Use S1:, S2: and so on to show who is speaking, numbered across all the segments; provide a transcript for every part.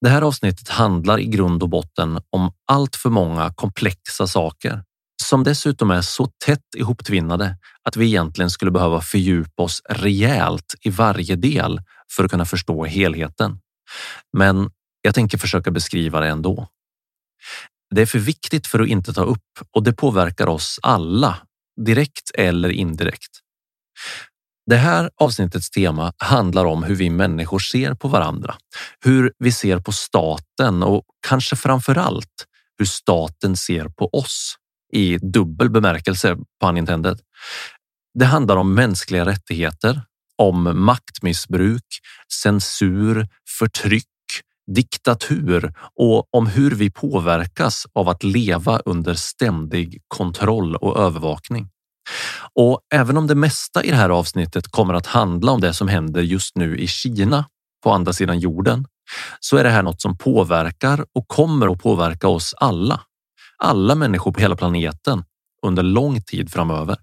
S1: Det här avsnittet handlar i grund och botten om allt för många komplexa saker som dessutom är så tätt ihoptvinnade att vi egentligen skulle behöva fördjupa oss rejält i varje del för att kunna förstå helheten. Men jag tänker försöka beskriva det ändå. Det är för viktigt för att inte ta upp och det påverkar oss alla direkt eller indirekt. Det här avsnittets tema handlar om hur vi människor ser på varandra, hur vi ser på staten och kanske framför allt hur staten ser på oss i dubbel bemärkelse på intended. Det handlar om mänskliga rättigheter, om maktmissbruk, censur, förtryck, diktatur och om hur vi påverkas av att leva under ständig kontroll och övervakning. Och även om det mesta i det här avsnittet kommer att handla om det som händer just nu i Kina på andra sidan jorden så är det här något som påverkar och kommer att påverka oss alla. Alla människor på hela planeten under lång tid framöver.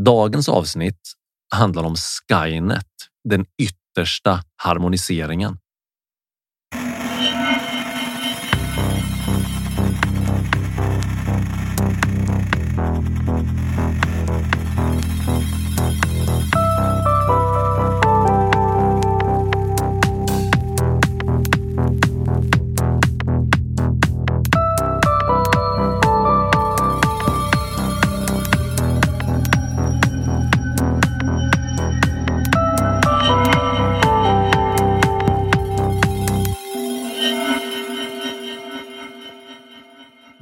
S1: Dagens avsnitt handlar om Skynet, den yttersta harmoniseringen.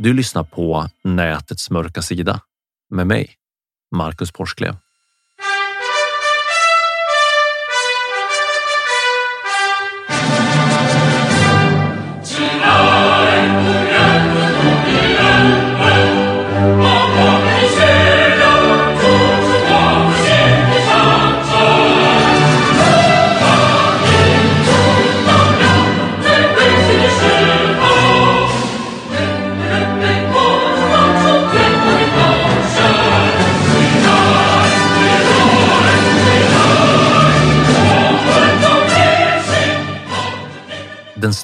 S1: Du lyssnar på Nätets mörka sida med mig, Marcus Porsklev.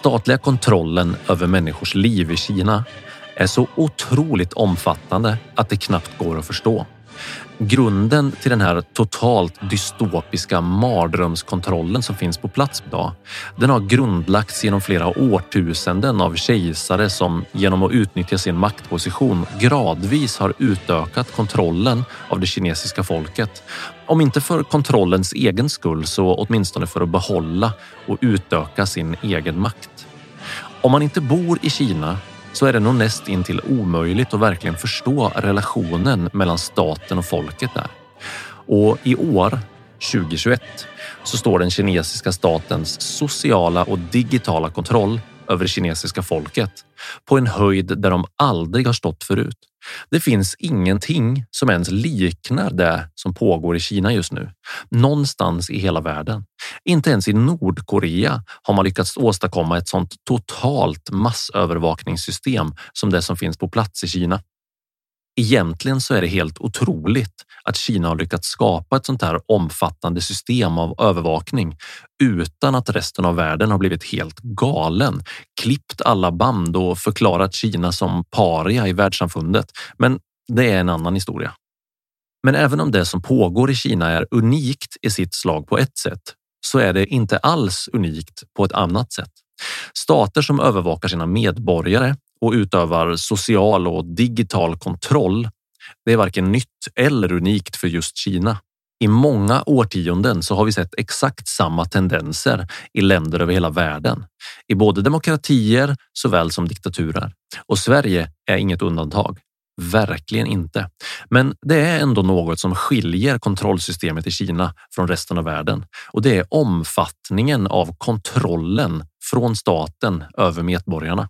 S1: Statliga kontrollen över människors liv i Kina är så otroligt omfattande att det knappt går att förstå. Grunden till den här totalt dystopiska mardrömskontrollen som finns på plats idag, den har grundlagts genom flera årtusenden av kejsare som genom att utnyttja sin maktposition gradvis har utökat kontrollen av det kinesiska folket. Om inte för kontrollens egen skull så åtminstone för att behålla och utöka sin egen makt. Om man inte bor i Kina så är det nog näst intill omöjligt att verkligen förstå relationen mellan staten och folket där. Och i år, 2021, så står den kinesiska statens sociala och digitala kontroll över det kinesiska folket på en höjd där de aldrig har stått förut. Det finns ingenting som ens liknar det som pågår i Kina just nu. Någonstans i hela världen. Inte ens i Nordkorea har man lyckats åstadkomma ett sånt totalt massövervakningssystem som det som finns på plats i Kina. Egentligen så är det helt otroligt att Kina har lyckats skapa ett sånt här omfattande system av övervakning utan att resten av världen har blivit helt galen, klippt alla band och förklarat Kina som paria i världssamfundet. Men det är en annan historia. Men även om det som pågår i Kina är unikt i sitt slag på ett sätt så är det inte alls unikt på ett annat sätt. Stater som övervakar sina medborgare och utövar social och digital kontroll. Det är varken nytt eller unikt för just Kina. I många årtionden så har vi sett exakt samma tendenser i länder över hela världen, i både demokratier såväl som diktaturer. Och Sverige är inget undantag. Verkligen inte. Men det är ändå något som skiljer kontrollsystemet i Kina från resten av världen och det är omfattningen av kontrollen från staten över medborgarna.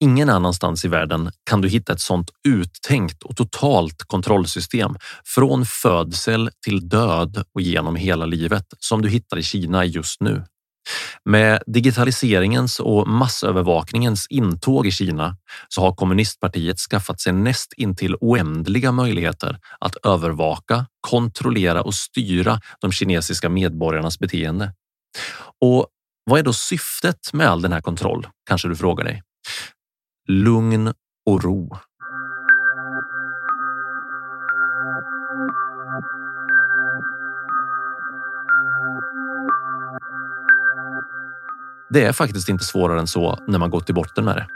S1: Ingen annanstans i världen kan du hitta ett sådant uttänkt och totalt kontrollsystem från födsel till död och genom hela livet som du hittar i Kina just nu. Med digitaliseringens och massövervakningens intåg i Kina så har kommunistpartiet skaffat sig näst intill oändliga möjligheter att övervaka, kontrollera och styra de kinesiska medborgarnas beteende. Och vad är då syftet med all den här kontroll? Kanske du frågar dig lugn och ro. Det är faktiskt inte svårare än så när man går till botten med det.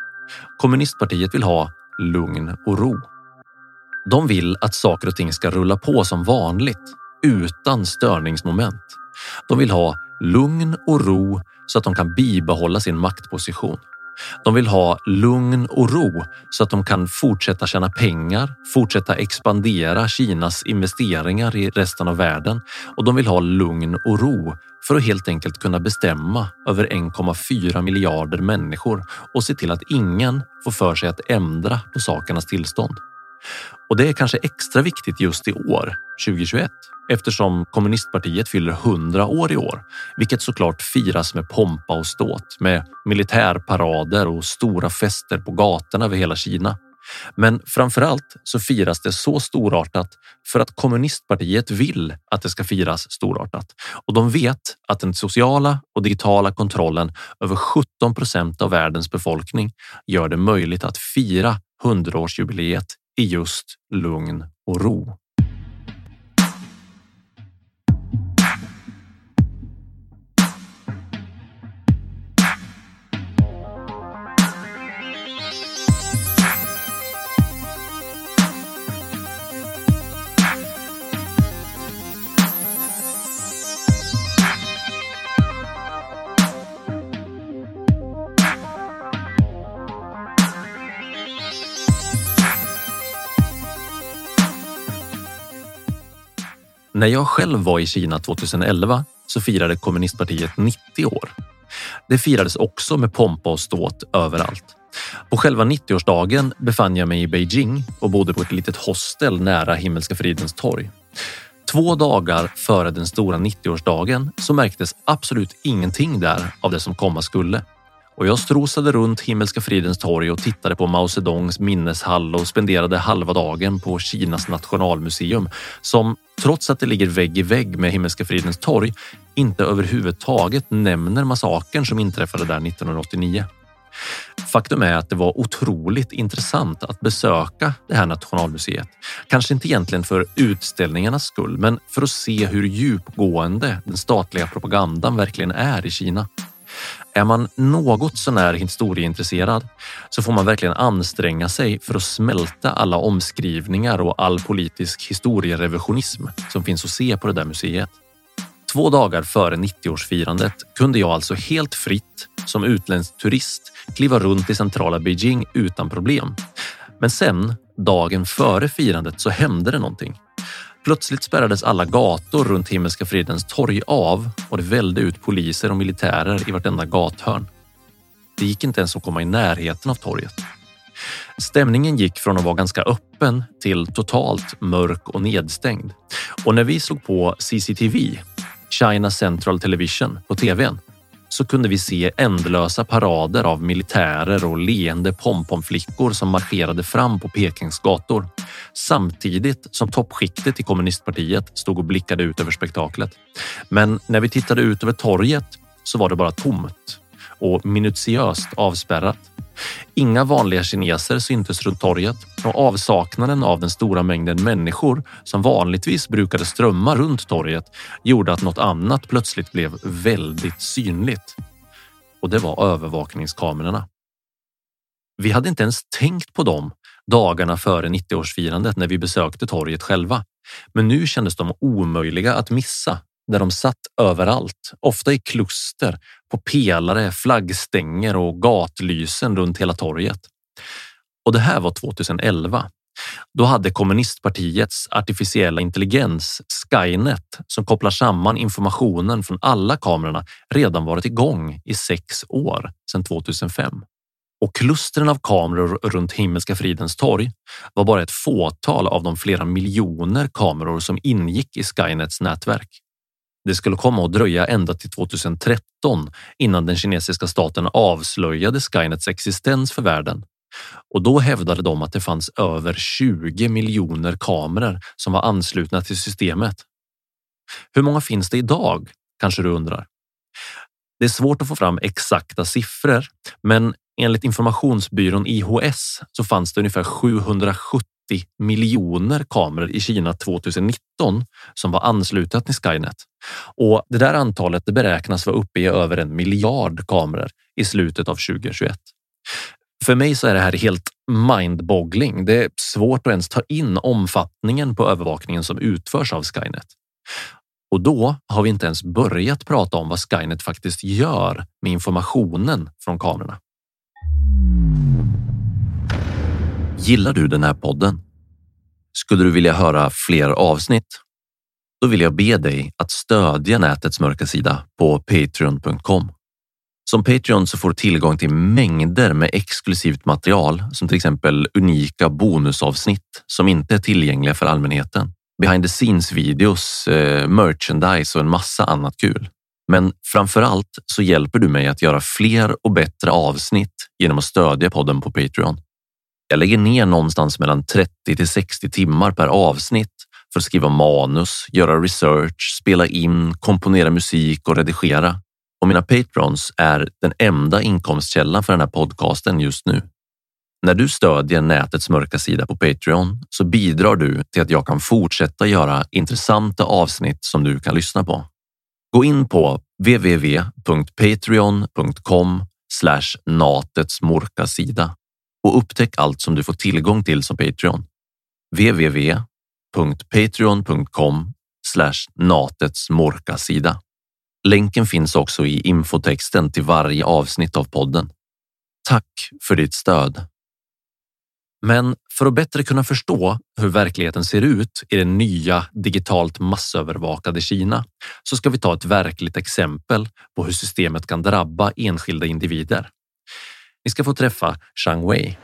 S1: Kommunistpartiet vill ha lugn och ro. De vill att saker och ting ska rulla på som vanligt utan störningsmoment. De vill ha lugn och ro så att de kan bibehålla sin maktposition. De vill ha lugn och ro så att de kan fortsätta tjäna pengar, fortsätta expandera Kinas investeringar i resten av världen och de vill ha lugn och ro för att helt enkelt kunna bestämma över 1,4 miljarder människor och se till att ingen får för sig att ändra på sakernas tillstånd. Och det är kanske extra viktigt just i år, 2021, eftersom kommunistpartiet fyller 100 år i år, vilket såklart firas med pompa och ståt med militärparader och stora fester på gatorna över hela Kina. Men framför allt så firas det så storartat för att kommunistpartiet vill att det ska firas storartat och de vet att den sociala och digitala kontrollen över 17 procent av världens befolkning gör det möjligt att fira 100-årsjubileet i just lugn och ro. När jag själv var i Kina 2011 så firade kommunistpartiet 90 år. Det firades också med pompa och ståt överallt. På själva 90-årsdagen befann jag mig i Beijing och bodde på ett litet hostel nära Himmelska fridens torg. Två dagar före den stora 90-årsdagen så märktes absolut ingenting där av det som komma skulle och jag strosade runt Himmelska fridens torg och tittade på Mao Zedongs minneshall och spenderade halva dagen på Kinas nationalmuseum som trots att det ligger vägg i vägg med Himmelska fridens torg inte överhuvudtaget nämner massakern som inträffade där 1989. Faktum är att det var otroligt intressant att besöka det här nationalmuseet. Kanske inte egentligen för utställningarnas skull, men för att se hur djupgående den statliga propagandan verkligen är i Kina. Är man något sånär historieintresserad så får man verkligen anstränga sig för att smälta alla omskrivningar och all politisk historierevisionism som finns att se på det där museet. Två dagar före 90-årsfirandet kunde jag alltså helt fritt som utländsk turist kliva runt i centrala Beijing utan problem. Men sen, dagen före firandet, så hände det någonting. Plötsligt spärrades alla gator runt Himmelska fridens torg av och det välde ut poliser och militärer i vartenda gathörn. Det gick inte ens att komma i närheten av torget. Stämningen gick från att vara ganska öppen till totalt mörk och nedstängd. Och när vi slog på CCTV, China Central Television, på tvn så kunde vi se ändlösa parader av militärer och leende pompomflickor som marscherade fram på Pekings gator. Samtidigt som toppskiktet i kommunistpartiet stod och blickade ut över spektaklet. Men när vi tittade ut över torget så var det bara tomt och minutiöst avspärrat. Inga vanliga kineser syntes runt torget och avsaknaden av den stora mängden människor som vanligtvis brukade strömma runt torget gjorde att något annat plötsligt blev väldigt synligt. Och det var övervakningskamerorna. Vi hade inte ens tänkt på dem dagarna före 90-årsfirandet när vi besökte torget själva. Men nu kändes de omöjliga att missa där de satt överallt, ofta i kluster, på pelare, flaggstänger och gatlysen runt hela torget. Och det här var 2011. Då hade kommunistpartiets artificiella intelligens Skynet som kopplar samman informationen från alla kamerorna redan varit igång i sex år sedan 2005. Och klustren av kameror runt Himmelska fridens torg var bara ett fåtal av de flera miljoner kameror som ingick i Skynets nätverk. Det skulle komma att dröja ända till 2013 innan den kinesiska staten avslöjade Skynets existens för världen. Och då hävdade de att det fanns över 20 miljoner kameror som var anslutna till systemet. Hur många finns det idag? Kanske du undrar. Det är svårt att få fram exakta siffror, men enligt informationsbyrån IHS så fanns det ungefär 770 miljoner kameror i Kina 2019 som var anslutna till Skynet. Och det där antalet det beräknas vara uppe i över en miljard kameror i slutet av 2021. För mig så är det här helt mindboggling. Det är svårt att ens ta in omfattningen på övervakningen som utförs av Skynet. Och då har vi inte ens börjat prata om vad Skynet faktiskt gör med informationen från kamerorna. Gillar du den här podden? Skulle du vilja höra fler avsnitt? Då vill jag be dig att stödja nätets mörka sida på patreon.com. Som Patreon så får du tillgång till mängder med exklusivt material som till exempel unika bonusavsnitt som inte är tillgängliga för allmänheten. Behind the scenes videos, eh, merchandise och en massa annat kul. Men framför allt så hjälper du mig att göra fler och bättre avsnitt genom att stödja podden på Patreon. Jag lägger ner någonstans mellan 30 till 60 timmar per avsnitt för att skriva manus, göra research, spela in, komponera musik och redigera. Och mina patrons är den enda inkomstkällan för den här podcasten just nu. När du stödjer nätets mörka sida på Patreon så bidrar du till att jag kan fortsätta göra intressanta avsnitt som du kan lyssna på. Gå in på www.patreon.com natets mörka sida och upptäck allt som du får tillgång till som Patreon. www.patreon.com natets morkasida. Länken finns också i infotexten till varje avsnitt av podden. Tack för ditt stöd. Men för att bättre kunna förstå hur verkligheten ser ut i det nya digitalt massövervakade Kina så ska vi ta ett verkligt exempel på hur systemet kan drabba enskilda individer. Ni ska få träffa Zhang Wei.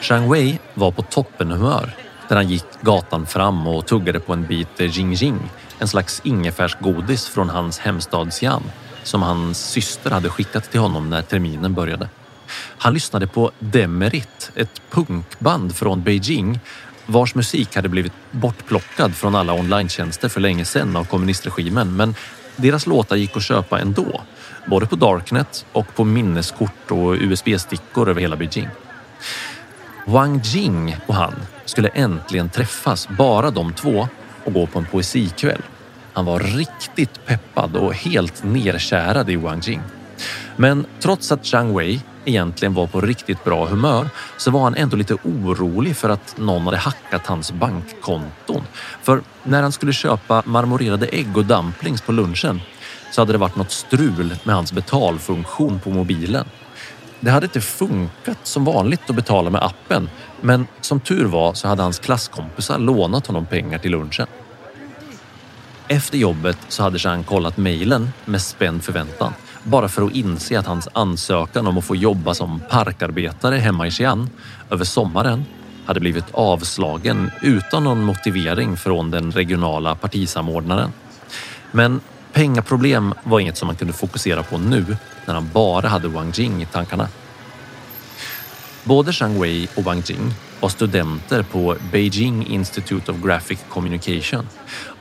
S1: Zhang Wei var på toppenhumör när han gick gatan fram och tuggade på en bit Jing Jing, en slags ingefärsgodis från hans hemstad Xi'an som hans syster hade skickat till honom när terminen började. Han lyssnade på Demerit, ett punkband från Beijing vars musik hade blivit bortplockad från alla online för länge sedan av kommunistregimen. Men deras låtar gick att köpa ändå, både på Darknet och på minneskort och USB-stickor över hela Beijing. Wang Jing och han skulle äntligen träffas, bara de två, och gå på en poesikväll. Han var riktigt peppad och helt nerkärad i Wang Jing. Men trots att Zhang Wei egentligen var på riktigt bra humör så var han ändå lite orolig för att någon hade hackat hans bankkonton. För när han skulle köpa marmorerade ägg och dumplings på lunchen så hade det varit något strul med hans betalfunktion på mobilen. Det hade inte funkat som vanligt att betala med appen men som tur var så hade hans klasskompisar lånat honom pengar till lunchen. Efter jobbet så hade Jean kollat mejlen med spänd förväntan bara för att inse att hans ansökan om att få jobba som parkarbetare hemma i Xi'an över sommaren hade blivit avslagen utan någon motivering från den regionala partisamordnaren. Men pengaproblem var inget som man kunde fokusera på nu när han bara hade Wang Jing i tankarna. Både Zhang Wei och Wang Jing var studenter på Beijing Institute of Graphic Communication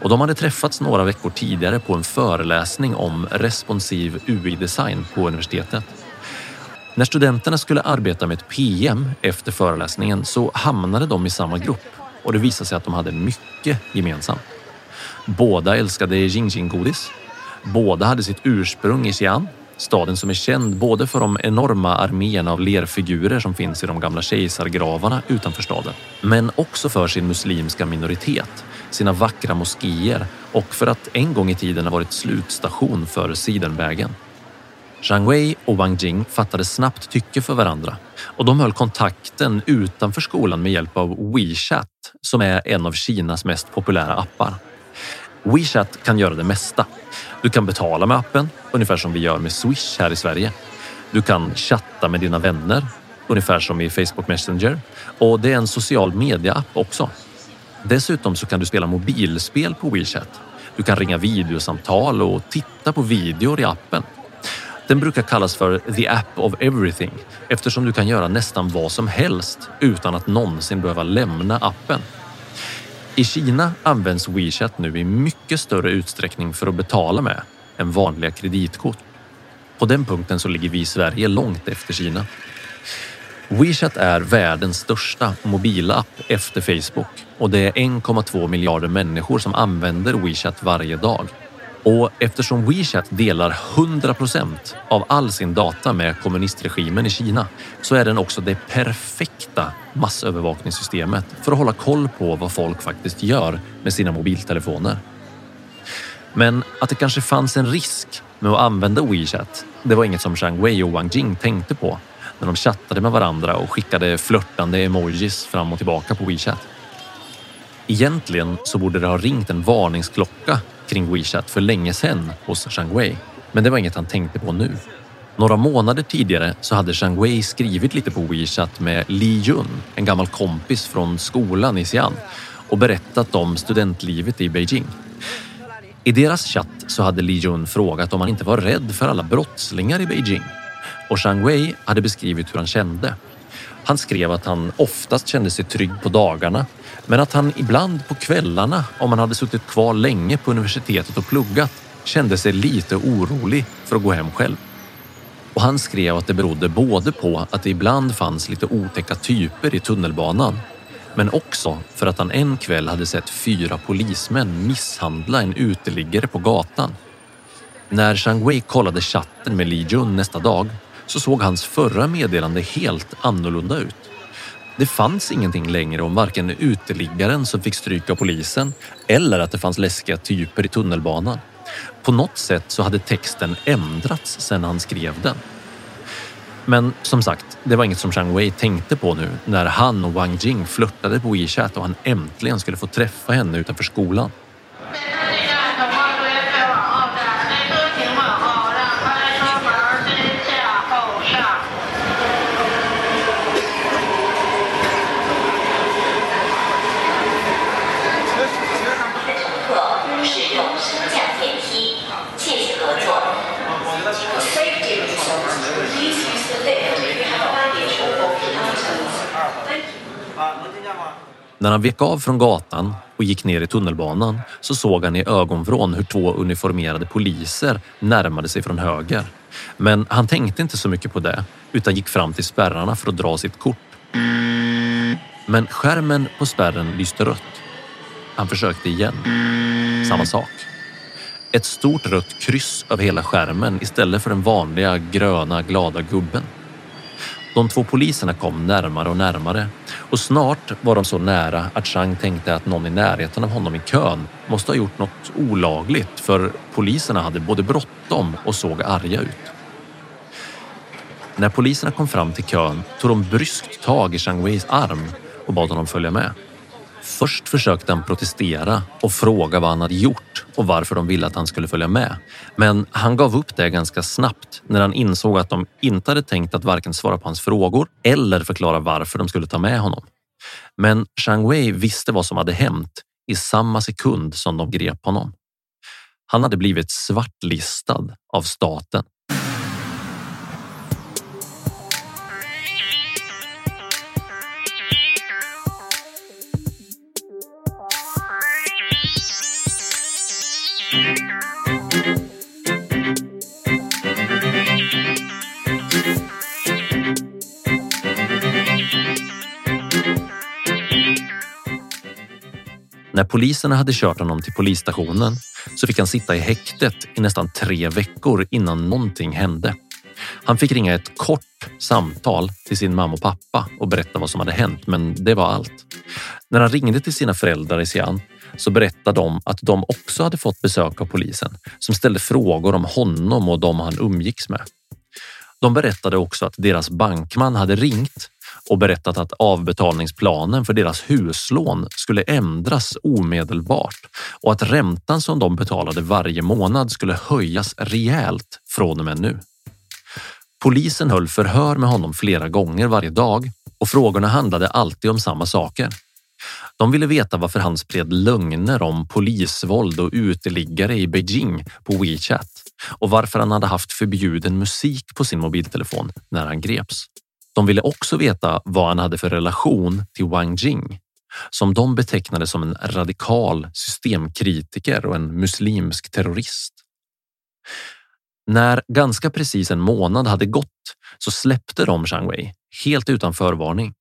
S1: och de hade träffats några veckor tidigare på en föreläsning om responsiv UI-design på universitetet. När studenterna skulle arbeta med ett PM efter föreläsningen så hamnade de i samma grupp och det visade sig att de hade mycket gemensamt. Båda älskade Jingjing-godis. Båda hade sitt ursprung i Xi'an Staden som är känd både för de enorma arméerna av lerfigurer som finns i de gamla kejsargravarna utanför staden, men också för sin muslimska minoritet, sina vackra moskéer och för att en gång i tiden ha varit slutstation för Sidenvägen. Zhang Wei och Wang Jing fattade snabbt tycke för varandra och de höll kontakten utanför skolan med hjälp av WeChat som är en av Kinas mest populära appar. WeChat kan göra det mesta. Du kan betala med appen, ungefär som vi gör med Swish här i Sverige. Du kan chatta med dina vänner, ungefär som i Facebook Messenger. Och det är en social media-app också. Dessutom så kan du spela mobilspel på WeChat. Du kan ringa videosamtal och titta på videor i appen. Den brukar kallas för “the app of everything” eftersom du kan göra nästan vad som helst utan att någonsin behöva lämna appen. I Kina används WeChat nu i mycket större utsträckning för att betala med än vanliga kreditkort. På den punkten så ligger vi i Sverige långt efter Kina. WeChat är världens största mobilapp efter Facebook och det är 1,2 miljarder människor som använder WeChat varje dag. Och eftersom WeChat delar 100 procent av all sin data med kommunistregimen i Kina så är den också det perfekta massövervakningssystemet för att hålla koll på vad folk faktiskt gör med sina mobiltelefoner. Men att det kanske fanns en risk med att använda WeChat, det var inget som Zhang Wei och Wang Jing tänkte på när de chattade med varandra och skickade flörtande emojis fram och tillbaka på WeChat. Egentligen så borde det ha ringt en varningsklocka kring WeChat för länge sedan hos Zhang Wei, men det var inget han tänkte på nu. Några månader tidigare så hade Zhang Wei skrivit lite på WeChat med Li Jun, en gammal kompis från skolan i Xi'an och berättat om studentlivet i Beijing. I deras chatt så hade Li Jun frågat om han inte var rädd för alla brottslingar i Beijing och Zhang Wei hade beskrivit hur han kände. Han skrev att han oftast kände sig trygg på dagarna men att han ibland på kvällarna, om han hade suttit kvar länge på universitetet och pluggat, kände sig lite orolig för att gå hem själv. Och han skrev att det berodde både på att det ibland fanns lite otäcka typer i tunnelbanan men också för att han en kväll hade sett fyra polismän misshandla en uteliggare på gatan. När Zhang Wei kollade chatten med Li Jun nästa dag så såg hans förra meddelande helt annorlunda ut. Det fanns ingenting längre om varken uteliggaren som fick stryk av polisen eller att det fanns läskiga typer i tunnelbanan. På något sätt så hade texten ändrats sedan han skrev den. Men som sagt, det var inget som Zhang Wei tänkte på nu när han och Wang Jing flörtade på WeChat och han äntligen skulle få träffa henne utanför skolan. När han vek av från gatan och gick ner i tunnelbanan så såg han i ögonvrån hur två uniformerade poliser närmade sig från höger. Men han tänkte inte så mycket på det utan gick fram till spärrarna för att dra sitt kort. Men skärmen på spärren lyste rött. Han försökte igen. Samma sak. Ett stort rött kryss över hela skärmen istället för den vanliga gröna glada gubben. De två poliserna kom närmare och närmare och snart var de så nära att Chang tänkte att någon i närheten av honom i kön måste ha gjort något olagligt för poliserna hade både bråttom och såg arga ut. När poliserna kom fram till kön tog de bryskt tag i Chang Weis arm och bad honom följa med. Först försökte han protestera och fråga vad han hade gjort och varför de ville att han skulle följa med. Men han gav upp det ganska snabbt när han insåg att de inte hade tänkt att varken svara på hans frågor eller förklara varför de skulle ta med honom. Men Zhang Wei visste vad som hade hänt i samma sekund som de grep honom. Han hade blivit svartlistad av staten När poliserna hade kört honom till polisstationen så fick han sitta i häktet i nästan tre veckor innan någonting hände. Han fick ringa ett kort samtal till sin mamma och pappa och berätta vad som hade hänt, men det var allt. När han ringde till sina föräldrar i Sian så berättade de att de också hade fått besök av polisen som ställde frågor om honom och de han umgicks med. De berättade också att deras bankman hade ringt och berättat att avbetalningsplanen för deras huslån skulle ändras omedelbart och att räntan som de betalade varje månad skulle höjas rejält från och med nu. Polisen höll förhör med honom flera gånger varje dag och frågorna handlade alltid om samma saker. De ville veta varför han spred lögner om polisvåld och uteliggare i Beijing på WeChat och varför han hade haft förbjuden musik på sin mobiltelefon när han greps. De ville också veta vad han hade för relation till Wang Jing som de betecknade som en radikal systemkritiker och en muslimsk terrorist. När ganska precis en månad hade gått så släppte de Zhang Wei helt utan förvarning.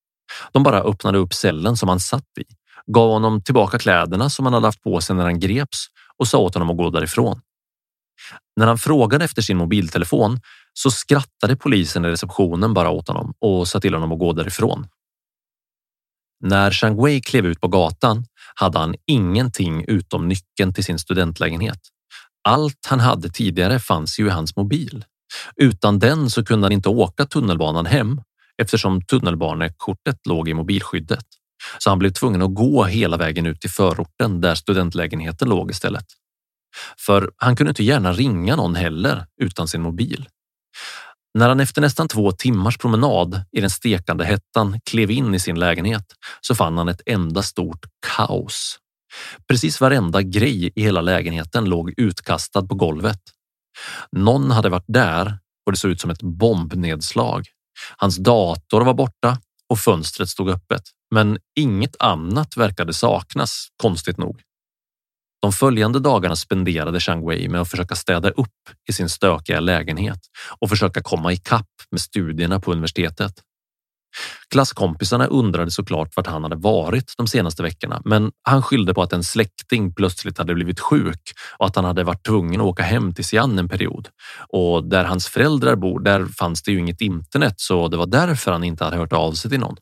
S1: De bara öppnade upp cellen som han satt i, gav honom tillbaka kläderna som han hade haft på sig när han greps och sa åt honom att gå därifrån. När han frågade efter sin mobiltelefon så skrattade polisen i receptionen bara åt honom och sa till honom att gå därifrån. När Chang Wei klev ut på gatan hade han ingenting utom nyckeln till sin studentlägenhet. Allt han hade tidigare fanns ju i hans mobil. Utan den så kunde han inte åka tunnelbanan hem eftersom tunnelbanekortet låg i mobilskyddet. Så han blev tvungen att gå hela vägen ut till förorten där studentlägenheten låg istället. För han kunde inte gärna ringa någon heller utan sin mobil. När han efter nästan två timmars promenad i den stekande hettan klev in i sin lägenhet så fann han ett enda stort kaos. Precis varenda grej i hela lägenheten låg utkastad på golvet. Någon hade varit där och det såg ut som ett bombnedslag. Hans dator var borta och fönstret stod öppet, men inget annat verkade saknas, konstigt nog. De följande dagarna spenderade Chang Wei med att försöka städa upp i sin stökiga lägenhet och försöka komma ikapp med studierna på universitetet. Klasskompisarna undrade såklart vart han hade varit de senaste veckorna, men han skyllde på att en släkting plötsligt hade blivit sjuk och att han hade varit tvungen att åka hem till Xi'an en period. Och där hans föräldrar bor, där fanns det ju inget internet, så det var därför han inte hade hört av sig till någon.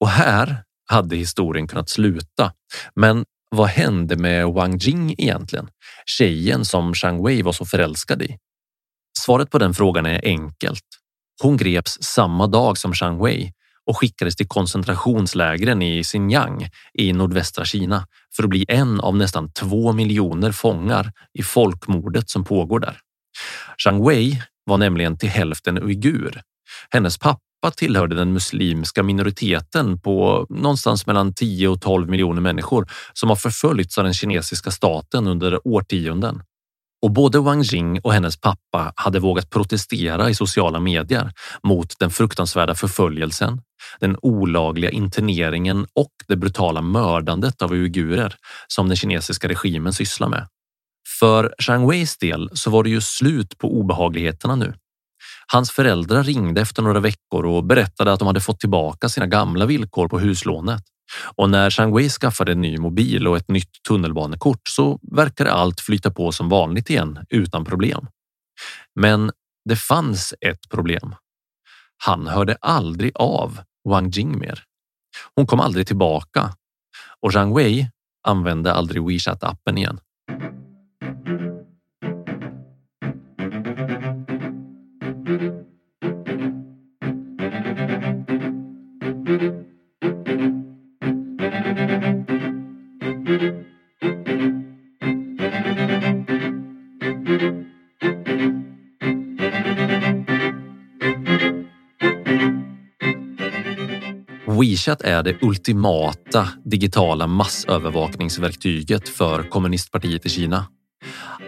S1: Och här hade historien kunnat sluta, men vad hände med Wang Jing egentligen? Tjejen som Zhang Wei var så förälskad i? Svaret på den frågan är enkelt. Hon greps samma dag som Zhang Wei och skickades till koncentrationslägren i Xinjiang i nordvästra Kina för att bli en av nästan två miljoner fångar i folkmordet som pågår där. Zhang Wei var nämligen till hälften uigur. Hennes pappa pappa tillhörde den muslimska minoriteten på någonstans mellan 10 och 12 miljoner människor som har förföljts av den kinesiska staten under årtionden. Och både Wang Jing och hennes pappa hade vågat protestera i sociala medier mot den fruktansvärda förföljelsen, den olagliga interneringen och det brutala mördandet av uigurer som den kinesiska regimen sysslar med. För Zhang Weis del så var det ju slut på obehagligheterna nu. Hans föräldrar ringde efter några veckor och berättade att de hade fått tillbaka sina gamla villkor på huslånet. Och när Zhangwei skaffade en ny mobil och ett nytt tunnelbanekort så verkade allt flyta på som vanligt igen utan problem. Men det fanns ett problem. Han hörde aldrig av Wang Jing mer. Hon kom aldrig tillbaka och Zhang Wei använde aldrig WeChat appen igen. WeChat är det ultimata digitala massövervakningsverktyget för kommunistpartiet i Kina.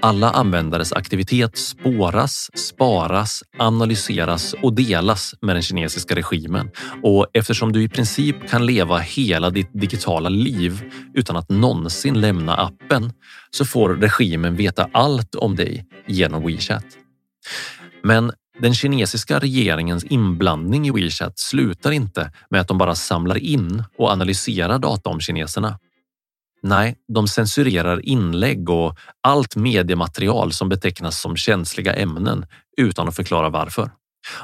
S1: Alla användares aktivitet spåras, sparas, analyseras och delas med den kinesiska regimen. Och eftersom du i princip kan leva hela ditt digitala liv utan att någonsin lämna appen så får regimen veta allt om dig genom WeChat. Men den kinesiska regeringens inblandning i WeChat slutar inte med att de bara samlar in och analyserar data om kineserna. Nej, de censurerar inlägg och allt mediematerial som betecknas som känsliga ämnen utan att förklara varför.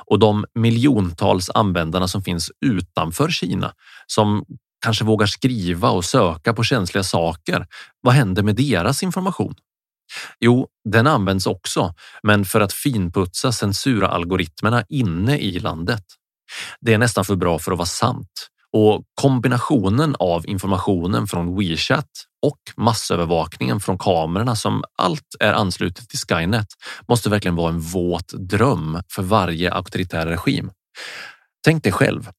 S1: Och de miljontals användarna som finns utanför Kina som kanske vågar skriva och söka på känsliga saker. Vad händer med deras information? Jo, den används också, men för att finputsa censuralgoritmerna inne i landet. Det är nästan för bra för att vara sant och kombinationen av informationen från WeChat och massövervakningen från kamerorna som allt är anslutet till Skynet måste verkligen vara en våt dröm för varje auktoritär regim. Tänk dig själv.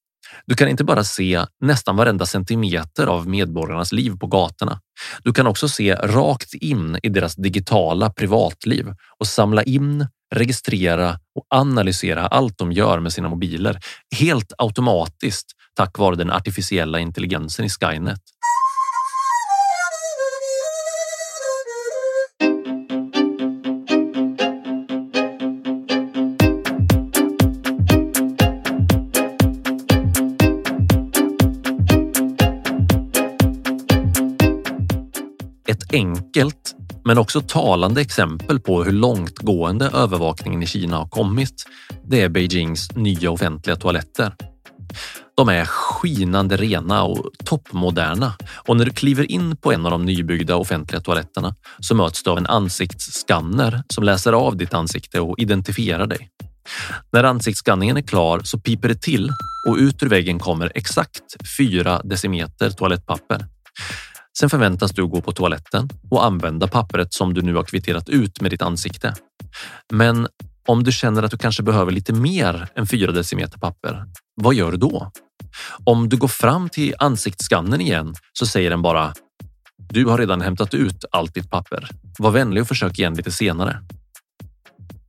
S1: Du kan inte bara se nästan varenda centimeter av medborgarnas liv på gatorna. Du kan också se rakt in i deras digitala privatliv och samla in, registrera och analysera allt de gör med sina mobiler helt automatiskt tack vare den artificiella intelligensen i Skynet. Ett enkelt men också talande exempel på hur långtgående övervakningen i Kina har kommit. Det är Beijings nya offentliga toaletter. De är skinande rena och toppmoderna och när du kliver in på en av de nybyggda offentliga toaletterna så möts du av en ansiktsskanner som läser av ditt ansikte och identifierar dig. När ansiktsskanningen är klar så piper det till och ut ur väggen kommer exakt 4 decimeter toalettpapper. Sen förväntas du gå på toaletten och använda pappret som du nu har kvitterat ut med ditt ansikte. Men om du känner att du kanske behöver lite mer än 4 decimeter papper, vad gör du då? Om du går fram till ansiktsscannen igen så säger den bara du har redan hämtat ut allt ditt papper. Var vänlig och försök igen lite senare.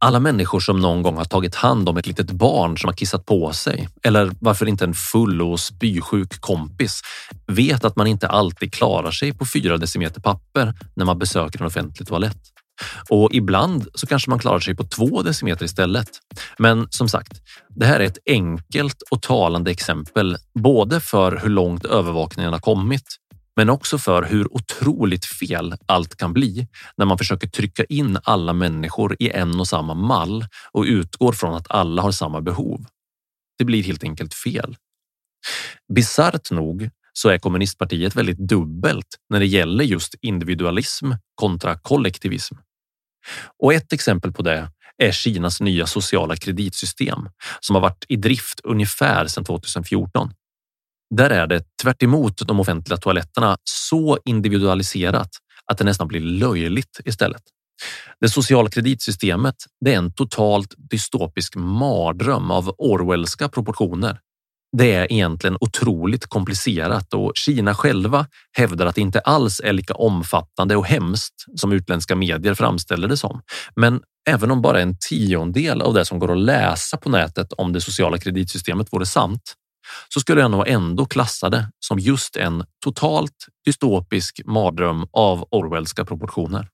S1: Alla människor som någon gång har tagit hand om ett litet barn som har kissat på sig eller varför inte en full och spysjuk kompis vet att man inte alltid klarar sig på fyra decimeter papper när man besöker en offentlig toalett. Och ibland så kanske man klarar sig på två decimeter istället. Men som sagt, det här är ett enkelt och talande exempel både för hur långt övervakningen har kommit men också för hur otroligt fel allt kan bli när man försöker trycka in alla människor i en och samma mall och utgår från att alla har samma behov. Det blir helt enkelt fel. Bisarrt nog så är kommunistpartiet väldigt dubbelt när det gäller just individualism kontra kollektivism. Och ett exempel på det är Kinas nya sociala kreditsystem som har varit i drift ungefär sedan 2014. Där är det tvärt de offentliga toaletterna så individualiserat att det nästan blir löjligt istället. Det sociala kreditsystemet det är en totalt dystopisk mardröm av Orwellska proportioner. det är egentligen otroligt komplicerat och Kina själva hävdar att det inte alls är lika omfattande och hemskt som utländska medier framställer det som. Men även om bara en tiondel av det som går att läsa på nätet om det sociala kreditsystemet vore sant, så skulle jag nog ändå klassa det som just en totalt dystopisk mardröm av Orwellska proportioner.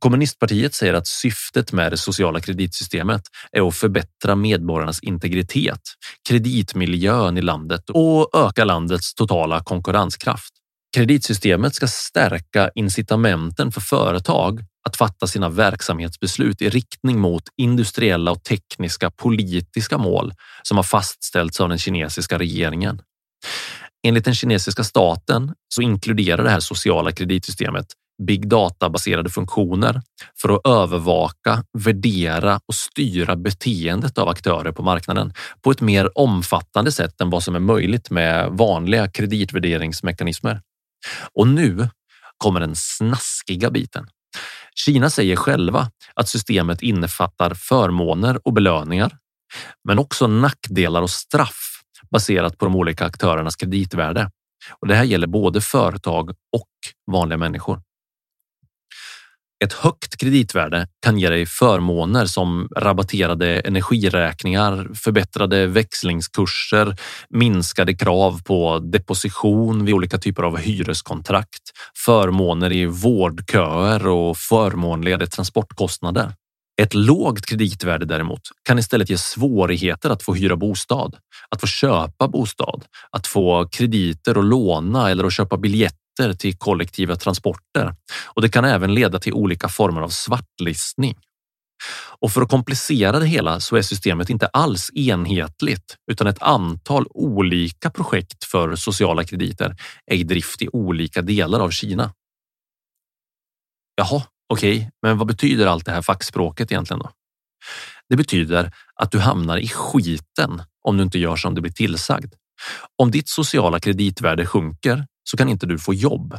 S1: Kommunistpartiet säger att syftet med det sociala kreditsystemet är att förbättra medborgarnas integritet, kreditmiljön i landet och öka landets totala konkurrenskraft. Kreditsystemet ska stärka incitamenten för företag att fatta sina verksamhetsbeslut i riktning mot industriella och tekniska politiska mål som har fastställts av den kinesiska regeringen. Enligt den kinesiska staten så inkluderar det här sociala kreditsystemet big data-baserade funktioner för att övervaka, värdera och styra beteendet av aktörer på marknaden på ett mer omfattande sätt än vad som är möjligt med vanliga kreditvärderingsmekanismer. Och nu kommer den snaskiga biten. Kina säger själva att systemet innefattar förmåner och belöningar, men också nackdelar och straff baserat på de olika aktörernas kreditvärde. Och det här gäller både företag och vanliga människor. Ett högt kreditvärde kan ge dig förmåner som rabatterade energiräkningar, förbättrade växlingskurser, minskade krav på deposition vid olika typer av hyreskontrakt, förmåner i vårdköer och förmånligare transportkostnader. Ett lågt kreditvärde däremot kan istället ge svårigheter att få hyra bostad, att få köpa bostad, att få krediter och låna eller att köpa biljetter biljetter till kollektiva transporter och det kan även leda till olika former av svartlistning. Och för att komplicera det hela så är systemet inte alls enhetligt utan ett antal olika projekt för sociala krediter är i drift i olika delar av Kina. Jaha, okej, okay. men vad betyder allt det här fackspråket egentligen då? Det betyder att du hamnar i skiten om du inte gör som du blir tillsagd. Om ditt sociala kreditvärde sjunker så kan inte du få jobb.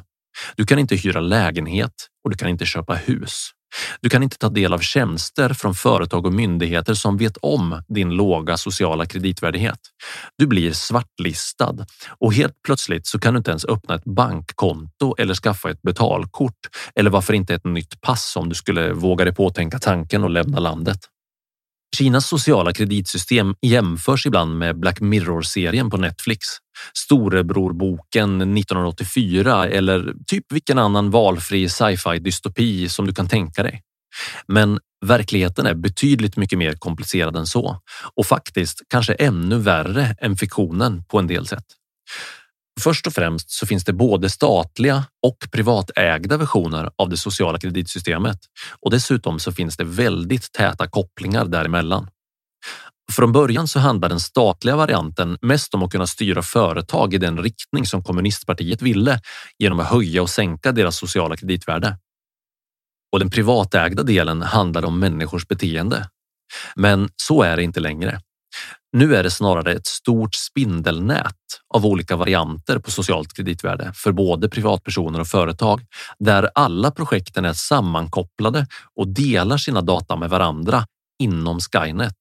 S1: Du kan inte hyra lägenhet och du kan inte köpa hus. Du kan inte ta del av tjänster från företag och myndigheter som vet om din låga sociala kreditvärdighet. Du blir svartlistad och helt plötsligt så kan du inte ens öppna ett bankkonto eller skaffa ett betalkort eller varför inte ett nytt pass om du skulle våga dig på att tänka tanken och lämna landet. Kinas sociala kreditsystem jämförs ibland med Black Mirror-serien på Netflix, Storebrorboken 1984 eller typ vilken annan valfri sci-fi dystopi som du kan tänka dig. Men verkligheten är betydligt mycket mer komplicerad än så och faktiskt kanske ännu värre än fiktionen på en del sätt. Först och främst så finns det både statliga och privatägda versioner av det sociala kreditsystemet och dessutom så finns det väldigt täta kopplingar däremellan. Från början så handlar den statliga varianten mest om att kunna styra företag i den riktning som kommunistpartiet ville genom att höja och sänka deras sociala kreditvärde. Och den privatägda delen handlar om människors beteende. Men så är det inte längre. Nu är det snarare ett stort spindelnät av olika varianter på socialt kreditvärde för både privatpersoner och företag där alla projekten är sammankopplade och delar sina data med varandra inom Skynet.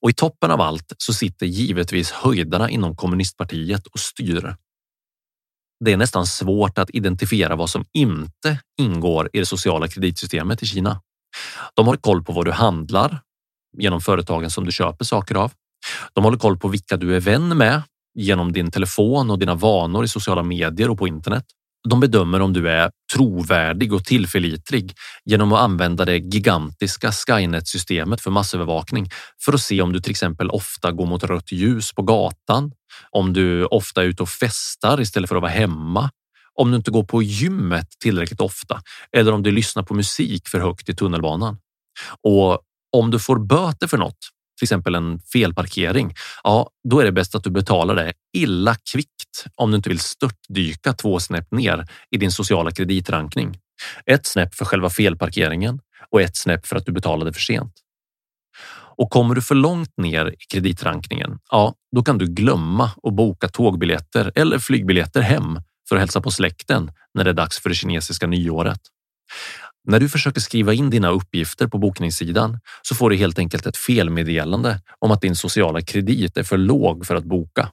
S1: Och i toppen av allt så sitter givetvis höjdarna inom kommunistpartiet och styr. Det är nästan svårt att identifiera vad som inte ingår i det sociala kreditsystemet i Kina. De har koll på vad du handlar genom företagen som du köper saker av. De håller koll på vilka du är vän med genom din telefon och dina vanor i sociala medier och på internet. De bedömer om du är trovärdig och tillförlitlig genom att använda det gigantiska Skynet-systemet för massövervakning för att se om du till exempel ofta går mot rött ljus på gatan, om du ofta är ute och festar istället för att vara hemma, om du inte går på gymmet tillräckligt ofta eller om du lyssnar på musik för högt i tunnelbanan. Och om du får böter för något till exempel en felparkering, ja, då är det bäst att du betalar det illa kvickt om du inte vill störtdyka två snäpp ner i din sociala kreditrankning. Ett snäpp för själva felparkeringen och ett snäpp för att du betalade för sent. Och kommer du för långt ner i kreditrankningen, ja, då kan du glömma att boka tågbiljetter eller flygbiljetter hem för att hälsa på släkten när det är dags för det kinesiska nyåret. När du försöker skriva in dina uppgifter på bokningssidan så får du helt enkelt ett felmeddelande om att din sociala kredit är för låg för att boka.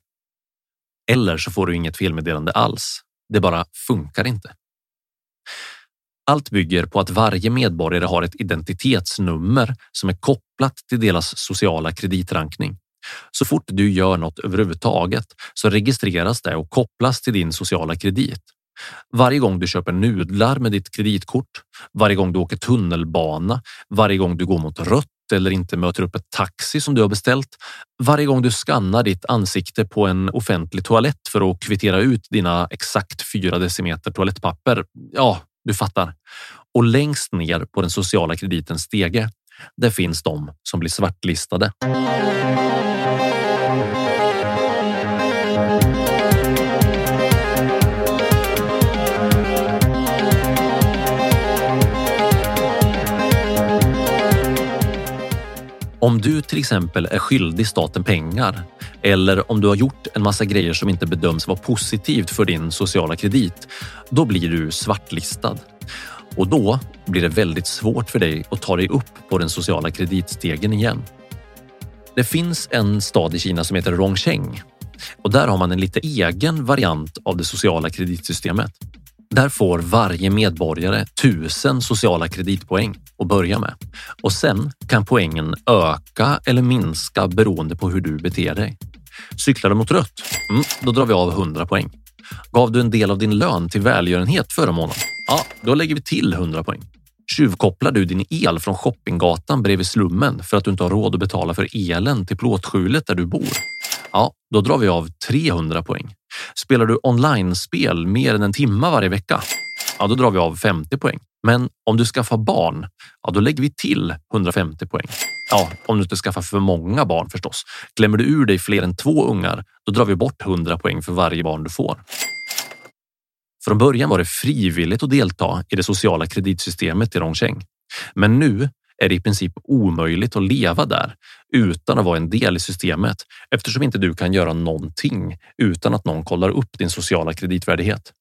S1: Eller så får du inget felmeddelande alls. Det bara funkar inte. Allt bygger på att varje medborgare har ett identitetsnummer som är kopplat till deras sociala kreditrankning. Så fort du gör något överhuvudtaget så registreras det och kopplas till din sociala kredit. Varje gång du köper nudlar med ditt kreditkort, varje gång du åker tunnelbana, varje gång du går mot rött eller inte möter upp ett taxi som du har beställt, varje gång du skannar ditt ansikte på en offentlig toalett för att kvittera ut dina exakt fyra decimeter toalettpapper. Ja, du fattar. Och längst ner på den sociala kreditens stege, där finns de som blir svartlistade. Om du till exempel är skyldig staten pengar eller om du har gjort en massa grejer som inte bedöms vara positivt för din sociala kredit, då blir du svartlistad. Och då blir det väldigt svårt för dig att ta dig upp på den sociala kreditstegen igen. Det finns en stad i Kina som heter Rongcheng och där har man en lite egen variant av det sociala kreditsystemet. Där får varje medborgare tusen sociala kreditpoäng att börja med och sen kan poängen öka eller minska beroende på hur du beter dig. Cyklar du mot rött? Mm, då drar vi av 100 poäng. Gav du en del av din lön till välgörenhet förra månaden? Ja, då lägger vi till 100 poäng. Tjuvkopplar du din el från shoppinggatan bredvid slummen för att du inte har råd att betala för elen till plåtskjulet där du bor? Ja, då drar vi av 300 poäng. Spelar du online-spel mer än en timme varje vecka? Ja, då drar vi av 50 poäng. Men om du skaffar barn, ja, då lägger vi till 150 poäng. Ja, om du inte skaffar för många barn förstås. Glömmer du ur dig fler än två ungar, då drar vi bort 100 poäng för varje barn du får. Från början var det frivilligt att delta i det sociala kreditsystemet i Rongcheng. Men nu är det i princip omöjligt att leva där utan att vara en del i systemet eftersom inte du kan göra någonting utan att någon kollar upp din sociala kreditvärdighet.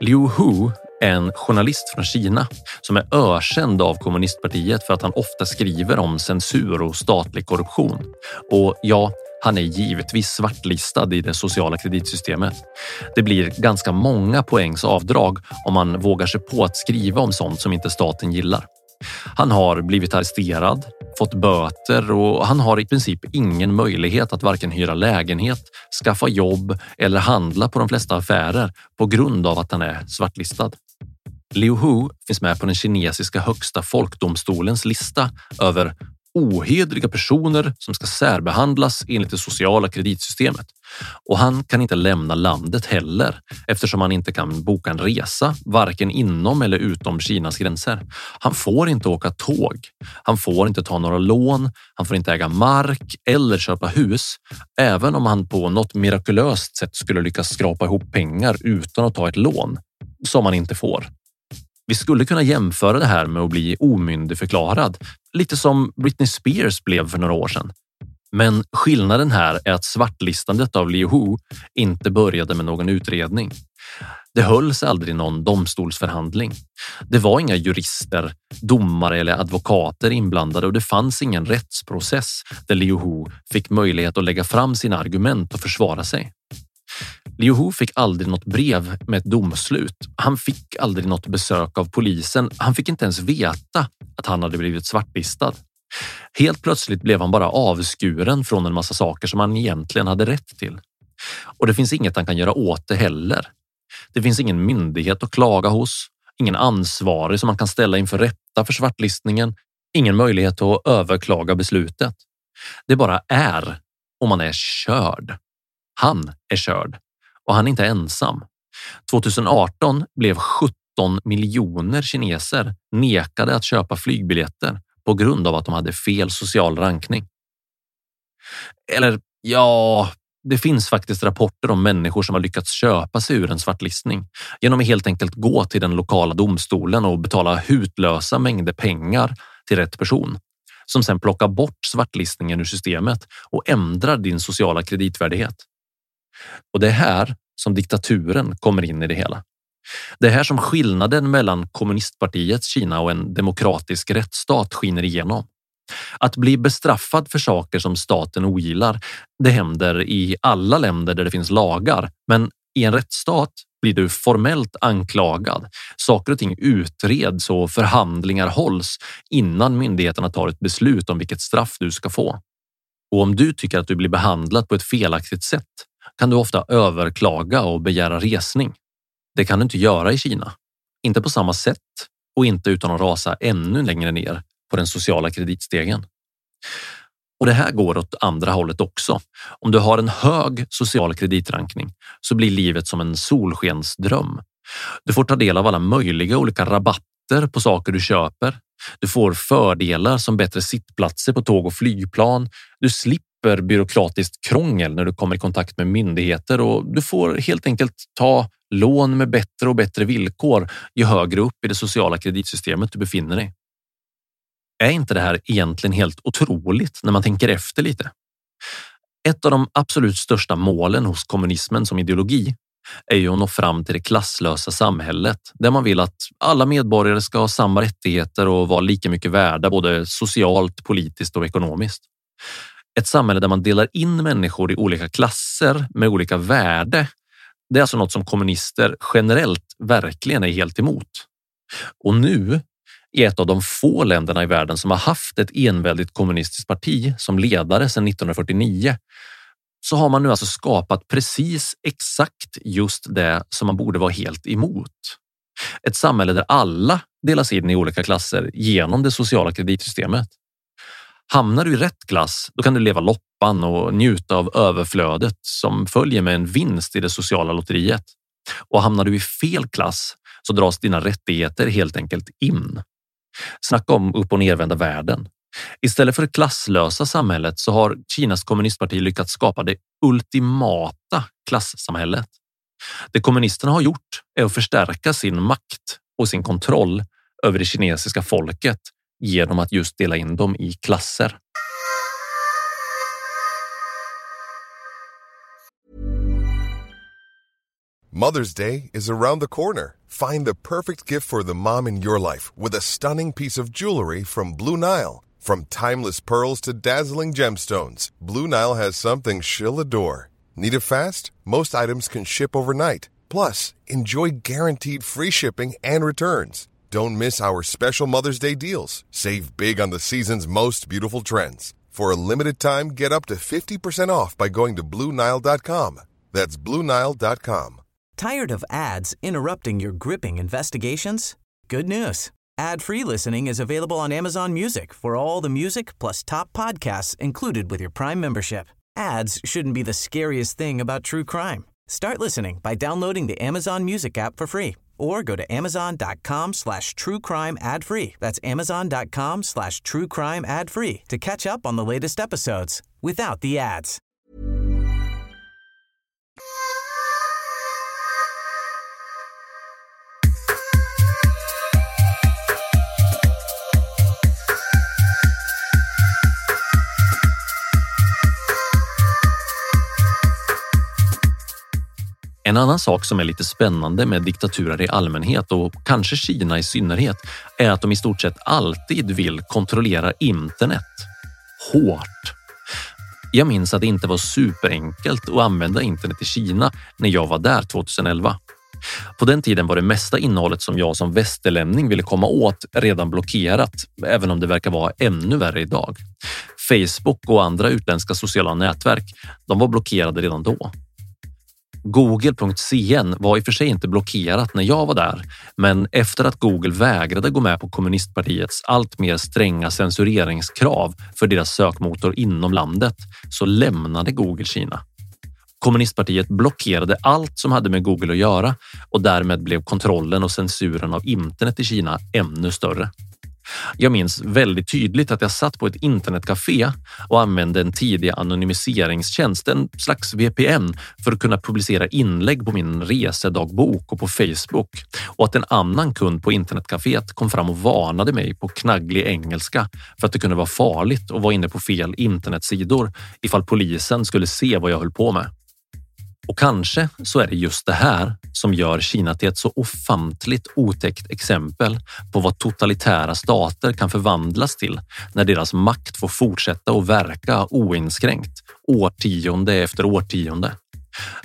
S1: Liu Hu en journalist från Kina som är ökänd av kommunistpartiet för att han ofta skriver om censur och statlig korruption. Och ja, han är givetvis svartlistad i det sociala kreditsystemet. Det blir ganska många poängs avdrag om man vågar sig på att skriva om sånt som inte staten gillar. Han har blivit arresterad, fått böter och han har i princip ingen möjlighet att varken hyra lägenhet, skaffa jobb eller handla på de flesta affärer på grund av att han är svartlistad. Liu Hu finns med på den kinesiska högsta folkdomstolens lista över ohederliga personer som ska särbehandlas enligt det sociala kreditsystemet. Och han kan inte lämna landet heller eftersom han inte kan boka en resa, varken inom eller utom Kinas gränser. Han får inte åka tåg. Han får inte ta några lån. Han får inte äga mark eller köpa hus, även om han på något mirakulöst sätt skulle lyckas skrapa ihop pengar utan att ta ett lån som han inte får. Vi skulle kunna jämföra det här med att bli omyndigförklarad, lite som Britney Spears blev för några år sedan. Men skillnaden här är att svartlistandet av Liu Hu inte började med någon utredning. Det hölls aldrig någon domstolsförhandling. Det var inga jurister, domare eller advokater inblandade och det fanns ingen rättsprocess där Liu Hu fick möjlighet att lägga fram sina argument och försvara sig. Liu Hu fick aldrig något brev med ett domslut. Han fick aldrig något besök av polisen. Han fick inte ens veta att han hade blivit svartlistad. Helt plötsligt blev han bara avskuren från en massa saker som han egentligen hade rätt till. Och det finns inget han kan göra åt det heller. Det finns ingen myndighet att klaga hos, ingen ansvarig som man kan ställa inför rätta för svartlistningen, ingen möjlighet att överklaga beslutet. Det bara är och man är körd. Han är körd och han är inte ensam. 2018 blev 17 miljoner kineser nekade att köpa flygbiljetter på grund av att de hade fel social rankning. Eller ja, det finns faktiskt rapporter om människor som har lyckats köpa sig ur en svartlistning genom att helt enkelt gå till den lokala domstolen och betala hutlösa mängder pengar till rätt person som sen plockar bort svartlistningen ur systemet och ändrar din sociala kreditvärdighet. Och det är här som diktaturen kommer in i det hela. Det är här som skillnaden mellan kommunistpartiets Kina och en demokratisk rättsstat skiner igenom. Att bli bestraffad för saker som staten ogillar, det händer i alla länder där det finns lagar. Men i en rättsstat blir du formellt anklagad. Saker och ting utreds och förhandlingar hålls innan myndigheterna tar ett beslut om vilket straff du ska få. Och om du tycker att du blir behandlad på ett felaktigt sätt kan du ofta överklaga och begära resning. Det kan du inte göra i Kina. Inte på samma sätt och inte utan att rasa ännu längre ner på den sociala kreditstegen. Och det här går åt andra hållet också. Om du har en hög social kreditrankning så blir livet som en solskensdröm. Du får ta del av alla möjliga olika rabatter på saker du köper. Du får fördelar som bättre sittplatser på tåg och flygplan. Du slipper byråkratiskt krångel när du kommer i kontakt med myndigheter och du får helt enkelt ta lån med bättre och bättre villkor ju högre upp i det sociala kreditsystemet du befinner dig. Är inte det här egentligen helt otroligt när man tänker efter lite? Ett av de absolut största målen hos kommunismen som ideologi är ju att nå fram till det klasslösa samhället där man vill att alla medborgare ska ha samma rättigheter och vara lika mycket värda både socialt, politiskt och ekonomiskt. Ett samhälle där man delar in människor i olika klasser med olika värde. Det är alltså något som kommunister generellt verkligen är helt emot. Och nu i ett av de få länderna i världen som har haft ett enväldigt kommunistiskt parti som ledare sedan 1949 så har man nu alltså skapat precis exakt just det som man borde vara helt emot. Ett samhälle där alla delas in i olika klasser genom det sociala kreditsystemet. Hamnar du i rätt klass, då kan du leva loppan och njuta av överflödet som följer med en vinst i det sociala lotteriet. Och hamnar du i fel klass så dras dina rättigheter helt enkelt in. Snacka om upp och nervända världen. Istället för det klasslösa samhället så har Kinas kommunistparti lyckats skapa det ultimata klassamhället. Det kommunisterna har gjort är att förstärka sin makt och sin kontroll över det kinesiska folket genom att just dela in dem i klasser.
S2: Mother's Day is around the corner. Find the perfect gift for the mom in your life with a stunning piece of jewelry from Blue Nile. From timeless pearls to dazzling gemstones, Blue Nile has something she'll adore. Need it fast? Most items can ship overnight. Plus, enjoy guaranteed free shipping and returns. Don't miss our special Mother's Day deals. Save big on the season's most beautiful trends. For a limited time, get up to 50% off by going to BlueNile.com. That's BlueNile.com.
S3: Tired of ads interrupting your gripping investigations? Good news. Ad-free listening is available on Amazon Music for all the music plus top podcasts included with your Prime membership. Ads shouldn't be the scariest thing about true crime. Start listening by downloading the Amazon Music app for free or go to amazon.com slash true crime ad free. That's amazon.com slash true crime ad free to catch up on the latest episodes without the ads.
S1: En annan sak som är lite spännande med diktaturer i allmänhet och kanske Kina i synnerhet är att de i stort sett alltid vill kontrollera internet. Hårt. Jag minns att det inte var superenkelt att använda internet i Kina när jag var där 2011. På den tiden var det mesta innehållet som jag som västerlänning ville komma åt redan blockerat, även om det verkar vara ännu värre idag. Facebook och andra utländska sociala nätverk, de var blockerade redan då. Google.cn var i och för sig inte blockerat när jag var där, men efter att Google vägrade gå med på kommunistpartiets allt mer stränga censureringskrav för deras sökmotor inom landet så lämnade Google Kina. Kommunistpartiet blockerade allt som hade med Google att göra och därmed blev kontrollen och censuren av internet i Kina ännu större. Jag minns väldigt tydligt att jag satt på ett internetcafé och använde en tidig anonymiseringstjänst, en slags VPN, för att kunna publicera inlägg på min resedagbok och på Facebook och att en annan kund på internetcaféet kom fram och varnade mig på knagglig engelska för att det kunde vara farligt att vara inne på fel internetsidor ifall polisen skulle se vad jag höll på med. Och kanske så är det just det här som gör Kina till ett så ofantligt otäckt exempel på vad totalitära stater kan förvandlas till när deras makt får fortsätta att verka oinskränkt årtionde efter årtionde.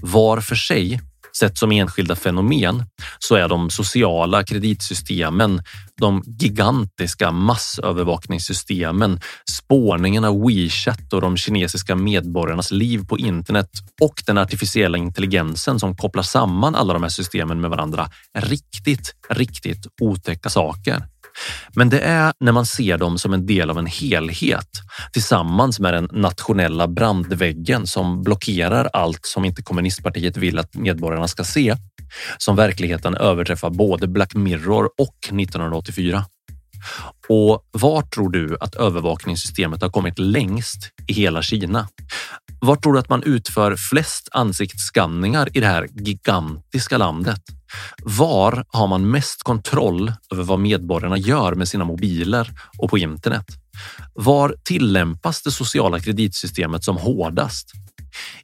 S1: Var för sig Sett som enskilda fenomen så är de sociala kreditsystemen, de gigantiska massövervakningssystemen, spårningen av WeChat och de kinesiska medborgarnas liv på internet och den artificiella intelligensen som kopplar samman alla de här systemen med varandra riktigt, riktigt otäcka saker. Men det är när man ser dem som en del av en helhet tillsammans med den nationella brandväggen som blockerar allt som inte kommunistpartiet vill att medborgarna ska se som verkligheten överträffar både Black Mirror och 1984. Och var tror du att övervakningssystemet har kommit längst i hela Kina? Var tror du att man utför flest ansiktsskanningar i det här gigantiska landet? Var har man mest kontroll över vad medborgarna gör med sina mobiler och på internet? Var tillämpas det sociala kreditsystemet som hårdast?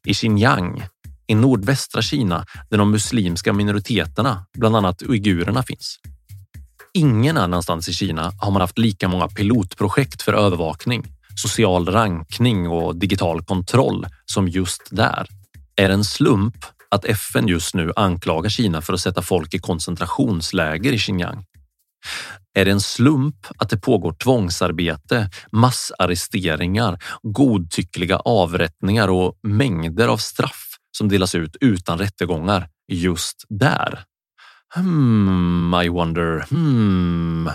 S1: I Xinjiang, i nordvästra Kina, där de muslimska minoriteterna, bland annat uigurerna, finns. Ingen annanstans i Kina har man haft lika många pilotprojekt för övervakning, social rankning och digital kontroll som just där. Är det en slump att FN just nu anklagar Kina för att sätta folk i koncentrationsläger i Xinjiang? Är det en slump att det pågår tvångsarbete, massarresteringar, godtyckliga avrättningar och mängder av straff som delas ut utan rättegångar just där? Hmm, I wonder. Hmm.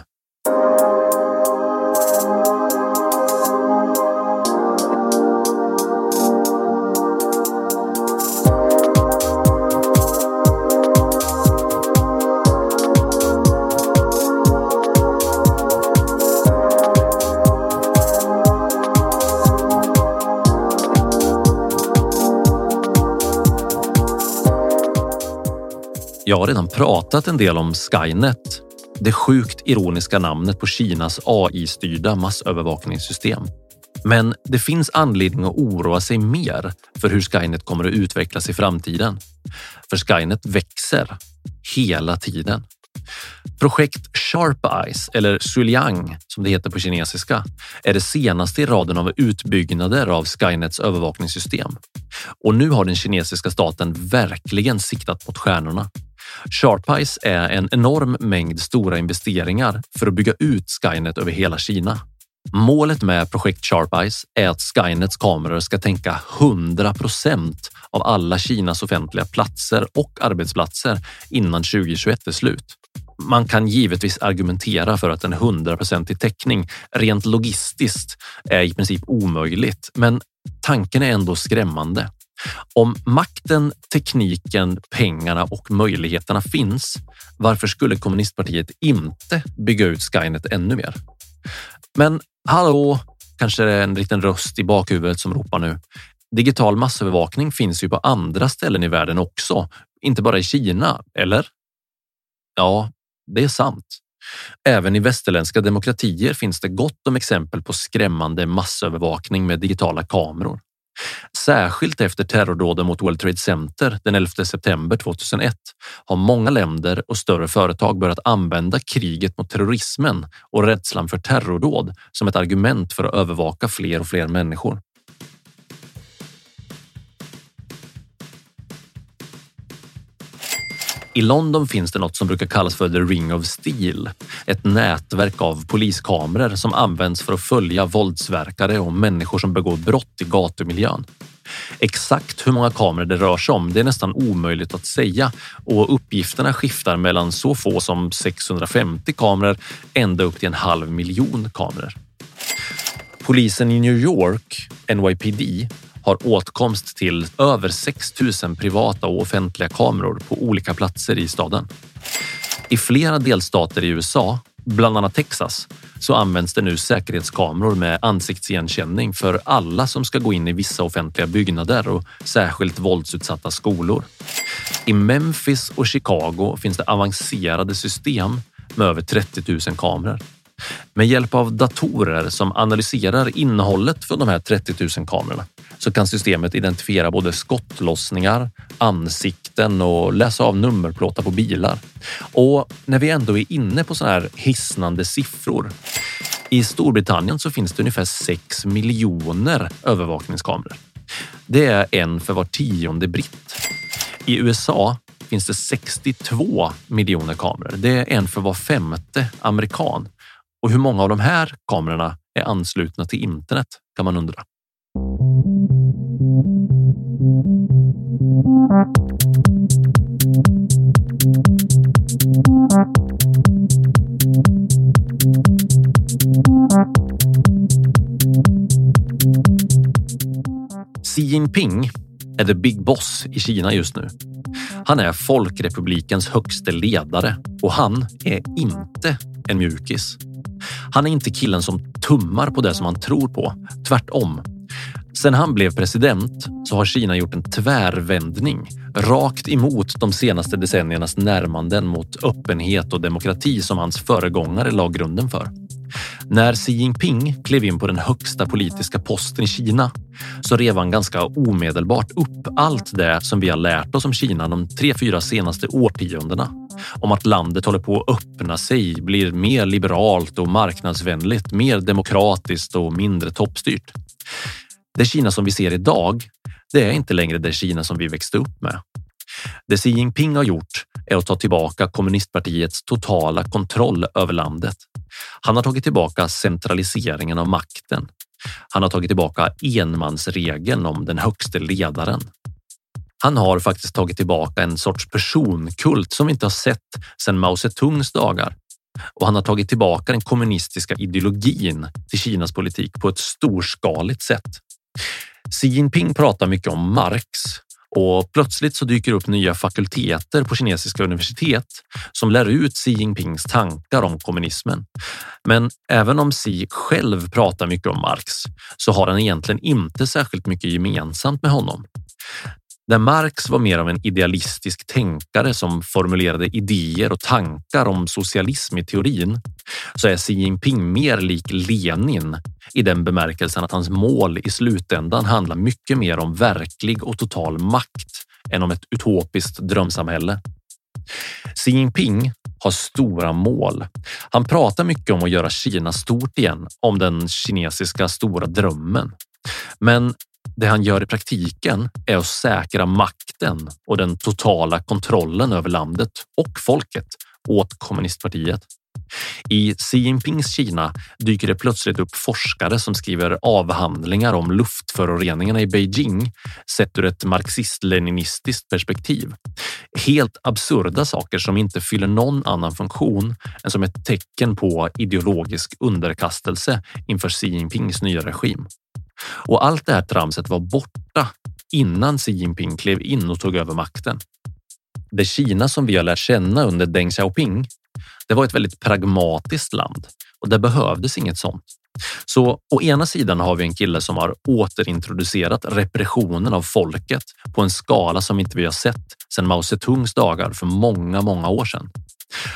S1: Jag har redan pratat en del om Skynet, det sjukt ironiska namnet på Kinas AI-styrda massövervakningssystem. Men det finns anledning att oroa sig mer för hur Skynet kommer att utvecklas i framtiden. För Skynet växer hela tiden. Projekt Sharp Eyes, eller Suliang som det heter på kinesiska, är det senaste i raden av utbyggnader av Skynets övervakningssystem. Och nu har den kinesiska staten verkligen siktat mot stjärnorna. SharpEyes är en enorm mängd stora investeringar för att bygga ut Skynet över hela Kina. Målet med projekt SharpEyes är att Skynets kameror ska tänka 100 procent av alla Kinas offentliga platser och arbetsplatser innan 2021 är slut. Man kan givetvis argumentera för att en 100-procentig täckning rent logistiskt är i princip omöjligt, men tanken är ändå skrämmande. Om makten, tekniken, pengarna och möjligheterna finns, varför skulle kommunistpartiet inte bygga ut Skynet ännu mer? Men hallå, kanske det är en liten röst i bakhuvudet som ropar nu. Digital massövervakning finns ju på andra ställen i världen också, inte bara i Kina, eller? Ja, det är sant. Även i västerländska demokratier finns det gott om exempel på skrämmande massövervakning med digitala kameror. Särskilt efter terrordåden mot World Trade Center den 11 september 2001 har många länder och större företag börjat använda kriget mot terrorismen och rädslan för terrordåd som ett argument för att övervaka fler och fler människor. I London finns det något som brukar kallas för The Ring of Steel. Ett nätverk av poliskameror som används för att följa våldsverkare och människor som begår brott i gatumiljön. Exakt hur många kameror det rör sig om det är nästan omöjligt att säga och uppgifterna skiftar mellan så få som 650 kameror ända upp till en halv miljon kameror. Polisen i New York, NYPD, har åtkomst till över 6 000 privata och offentliga kameror på olika platser i staden. I flera delstater i USA, bland annat Texas, så används det nu säkerhetskameror med ansiktsigenkänning för alla som ska gå in i vissa offentliga byggnader och särskilt våldsutsatta skolor. I Memphis och Chicago finns det avancerade system med över 30 000 kameror. Med hjälp av datorer som analyserar innehållet från de här 30 000 kamerorna så kan systemet identifiera både skottlossningar, ansikten och läsa av nummerplåtar på bilar. Och när vi ändå är inne på sådana här hisnande siffror. I Storbritannien så finns det ungefär 6 miljoner övervakningskameror. Det är en för var tionde britt. I USA finns det 62 miljoner kameror. Det är en för var femte amerikan. Och hur många av de här kamerorna är anslutna till internet kan man undra. Xi Jinping är the big boss i Kina just nu. Han är Folkrepublikens högste ledare och han är inte en mjukis. Han är inte killen som tummar på det som han tror på. Tvärtom. Sen han blev president så har Kina gjort en tvärvändning rakt emot de senaste decenniernas närmanden mot öppenhet och demokrati som hans föregångare la grunden för. När Xi Jinping klev in på den högsta politiska posten i Kina så rev han ganska omedelbart upp allt det som vi har lärt oss om Kina de tre, fyra senaste årtiondena. Om att landet håller på att öppna sig, blir mer liberalt och marknadsvänligt, mer demokratiskt och mindre toppstyrt. Det Kina som vi ser idag, det är inte längre det Kina som vi växte upp med. Det Xi Jinping har gjort är att ta tillbaka kommunistpartiets totala kontroll över landet. Han har tagit tillbaka centraliseringen av makten. Han har tagit tillbaka enmansregeln om den högste ledaren. Han har faktiskt tagit tillbaka en sorts personkult som vi inte har sett sedan Mao Zedongs dagar. Och han har tagit tillbaka den kommunistiska ideologin till Kinas politik på ett storskaligt sätt. Xi Jinping pratar mycket om Marx och plötsligt så dyker upp nya fakulteter på kinesiska universitet som lär ut Xi Jinpings tankar om kommunismen. Men även om Xi själv pratar mycket om Marx så har han egentligen inte särskilt mycket gemensamt med honom. Där Marx var mer av en idealistisk tänkare som formulerade idéer och tankar om socialism i teorin så är Xi Jinping mer lik Lenin i den bemärkelsen att hans mål i slutändan handlar mycket mer om verklig och total makt än om ett utopiskt drömsamhälle. Xi Jinping har stora mål. Han pratar mycket om att göra Kina stort igen, om den kinesiska stora drömmen. Men det han gör i praktiken är att säkra makten och den totala kontrollen över landet och folket åt kommunistpartiet. I Xi Jinpings Kina dyker det plötsligt upp forskare som skriver avhandlingar om luftföroreningarna i Beijing sett ur ett marxist-leninistiskt perspektiv. Helt absurda saker som inte fyller någon annan funktion än som ett tecken på ideologisk underkastelse inför Xi Jinpings nya regim. Och allt det här tramset var borta innan Xi Jinping klev in och tog över makten. Det Kina som vi har lärt känna under Deng Xiaoping, det var ett väldigt pragmatiskt land och det behövdes inget sånt. Så å ena sidan har vi en kille som har återintroducerat repressionen av folket på en skala som inte vi har sett sedan Mao Zedongs dagar för många, många år sedan.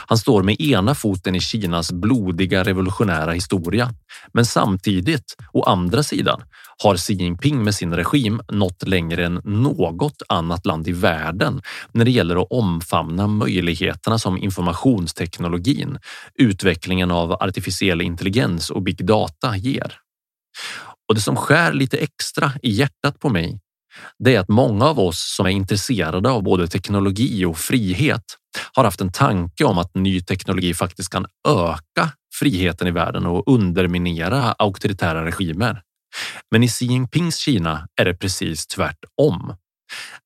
S1: Han står med ena foten i Kinas blodiga revolutionära historia. Men samtidigt, å andra sidan, har Xi Jinping med sin regim nått längre än något annat land i världen när det gäller att omfamna möjligheterna som informationsteknologin, utvecklingen av artificiell intelligens och big data ger. Och det som skär lite extra i hjärtat på mig det är att många av oss som är intresserade av både teknologi och frihet har haft en tanke om att ny teknologi faktiskt kan öka friheten i världen och underminera auktoritära regimer. Men i Xi Jinpings Kina är det precis tvärtom.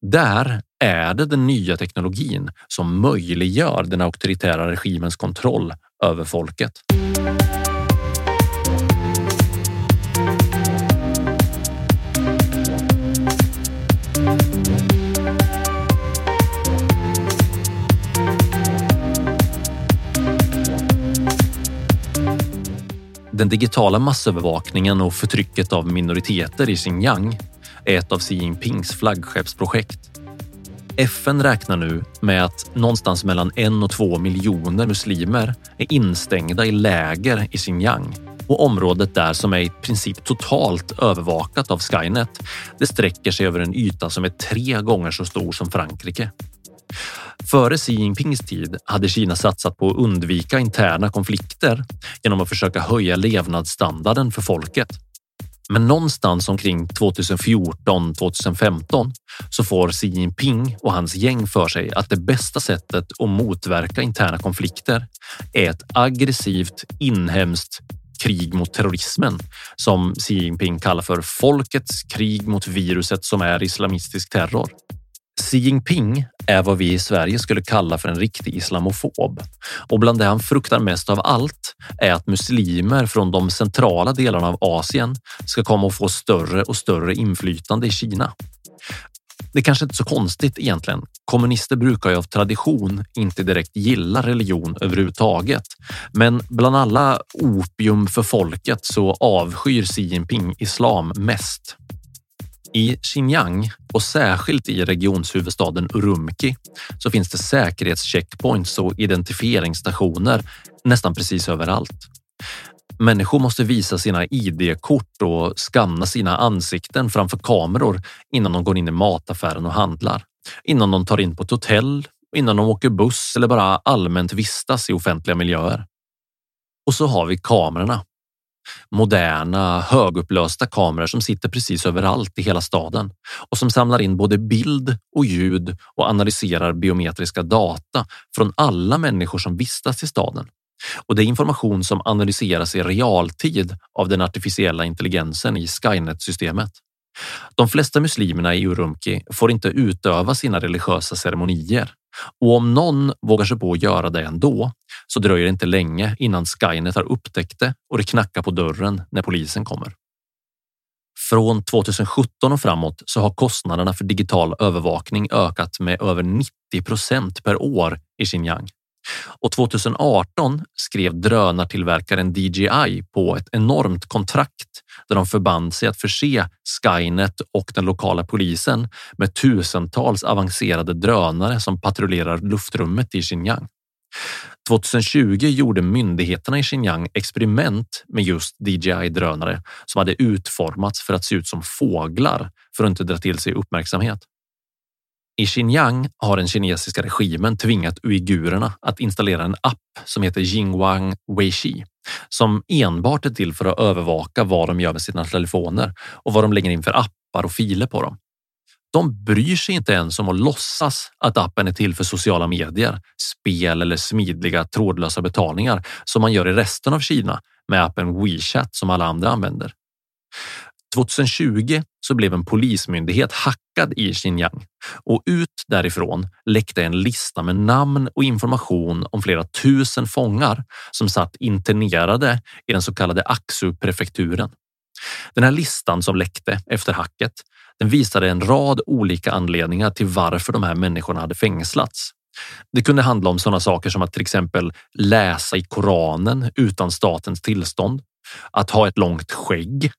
S1: Där är det den nya teknologin som möjliggör den auktoritära regimens kontroll över folket. Den digitala massövervakningen och förtrycket av minoriteter i Xinjiang är ett av Xi Jinpings flaggskeppsprojekt. FN räknar nu med att någonstans mellan en och två miljoner muslimer är instängda i läger i Xinjiang och området där som är i princip totalt övervakat av Skynet. Det sträcker sig över en yta som är tre gånger så stor som Frankrike. Före Xi Jinpings tid hade Kina satsat på att undvika interna konflikter genom att försöka höja levnadsstandarden för folket. Men någonstans omkring 2014-2015 så får Xi Jinping och hans gäng för sig att det bästa sättet att motverka interna konflikter är ett aggressivt inhemskt krig mot terrorismen som Xi Jinping kallar för folkets krig mot viruset som är islamistisk terror. Xi Jinping är vad vi i Sverige skulle kalla för en riktig islamofob och bland det han fruktar mest av allt är att muslimer från de centrala delarna av Asien ska komma att få större och större inflytande i Kina. Det är kanske inte så konstigt egentligen. Kommunister brukar ju av tradition inte direkt gilla religion överhuvudtaget. Men bland alla opium för folket så avskyr Xi Jinping islam mest. I Xinjiang och särskilt i regionshuvudstaden Urumqi så finns det säkerhetscheckpoints och identifieringsstationer nästan precis överallt. Människor måste visa sina ID-kort och skanna sina ansikten framför kameror innan de går in i mataffären och handlar. Innan de tar in på ett hotell, innan de åker buss eller bara allmänt vistas i offentliga miljöer. Och så har vi kamerorna moderna högupplösta kameror som sitter precis överallt i hela staden och som samlar in både bild och ljud och analyserar biometriska data från alla människor som vistas i staden. Och det är information som analyseras i realtid av den artificiella intelligensen i Skynet-systemet. De flesta muslimerna i Urumqi får inte utöva sina religiösa ceremonier och om någon vågar sig på att göra det ändå så dröjer det inte länge innan Skynet har upptäckt det och det knackar på dörren när polisen kommer. Från 2017 och framåt så har kostnaderna för digital övervakning ökat med över 90 procent per år i Xinjiang. Och 2018 skrev drönartillverkaren DJI på ett enormt kontrakt där de förband sig att förse Skynet och den lokala polisen med tusentals avancerade drönare som patrullerar luftrummet i Xinjiang. 2020 gjorde myndigheterna i Xinjiang experiment med just DJI-drönare som hade utformats för att se ut som fåglar för att inte dra till sig uppmärksamhet. I Xinjiang har den kinesiska regimen tvingat uigurerna att installera en app som heter Jingwang Weixi som enbart är till för att övervaka vad de gör med sina telefoner och vad de lägger in för appar och filer på dem. De bryr sig inte ens om att låtsas att appen är till för sociala medier, spel eller smidiga trådlösa betalningar som man gör i resten av Kina med appen WeChat som alla andra använder. 2020 så blev en polismyndighet hackad i Xinjiang och ut därifrån läckte en lista med namn och information om flera tusen fångar som satt internerade i den så kallade Aksu-prefekturen. Den här listan som läckte efter hacket den visade en rad olika anledningar till varför de här människorna hade fängslats. Det kunde handla om sådana saker som att till exempel läsa i Koranen utan statens tillstånd, att ha ett långt skägg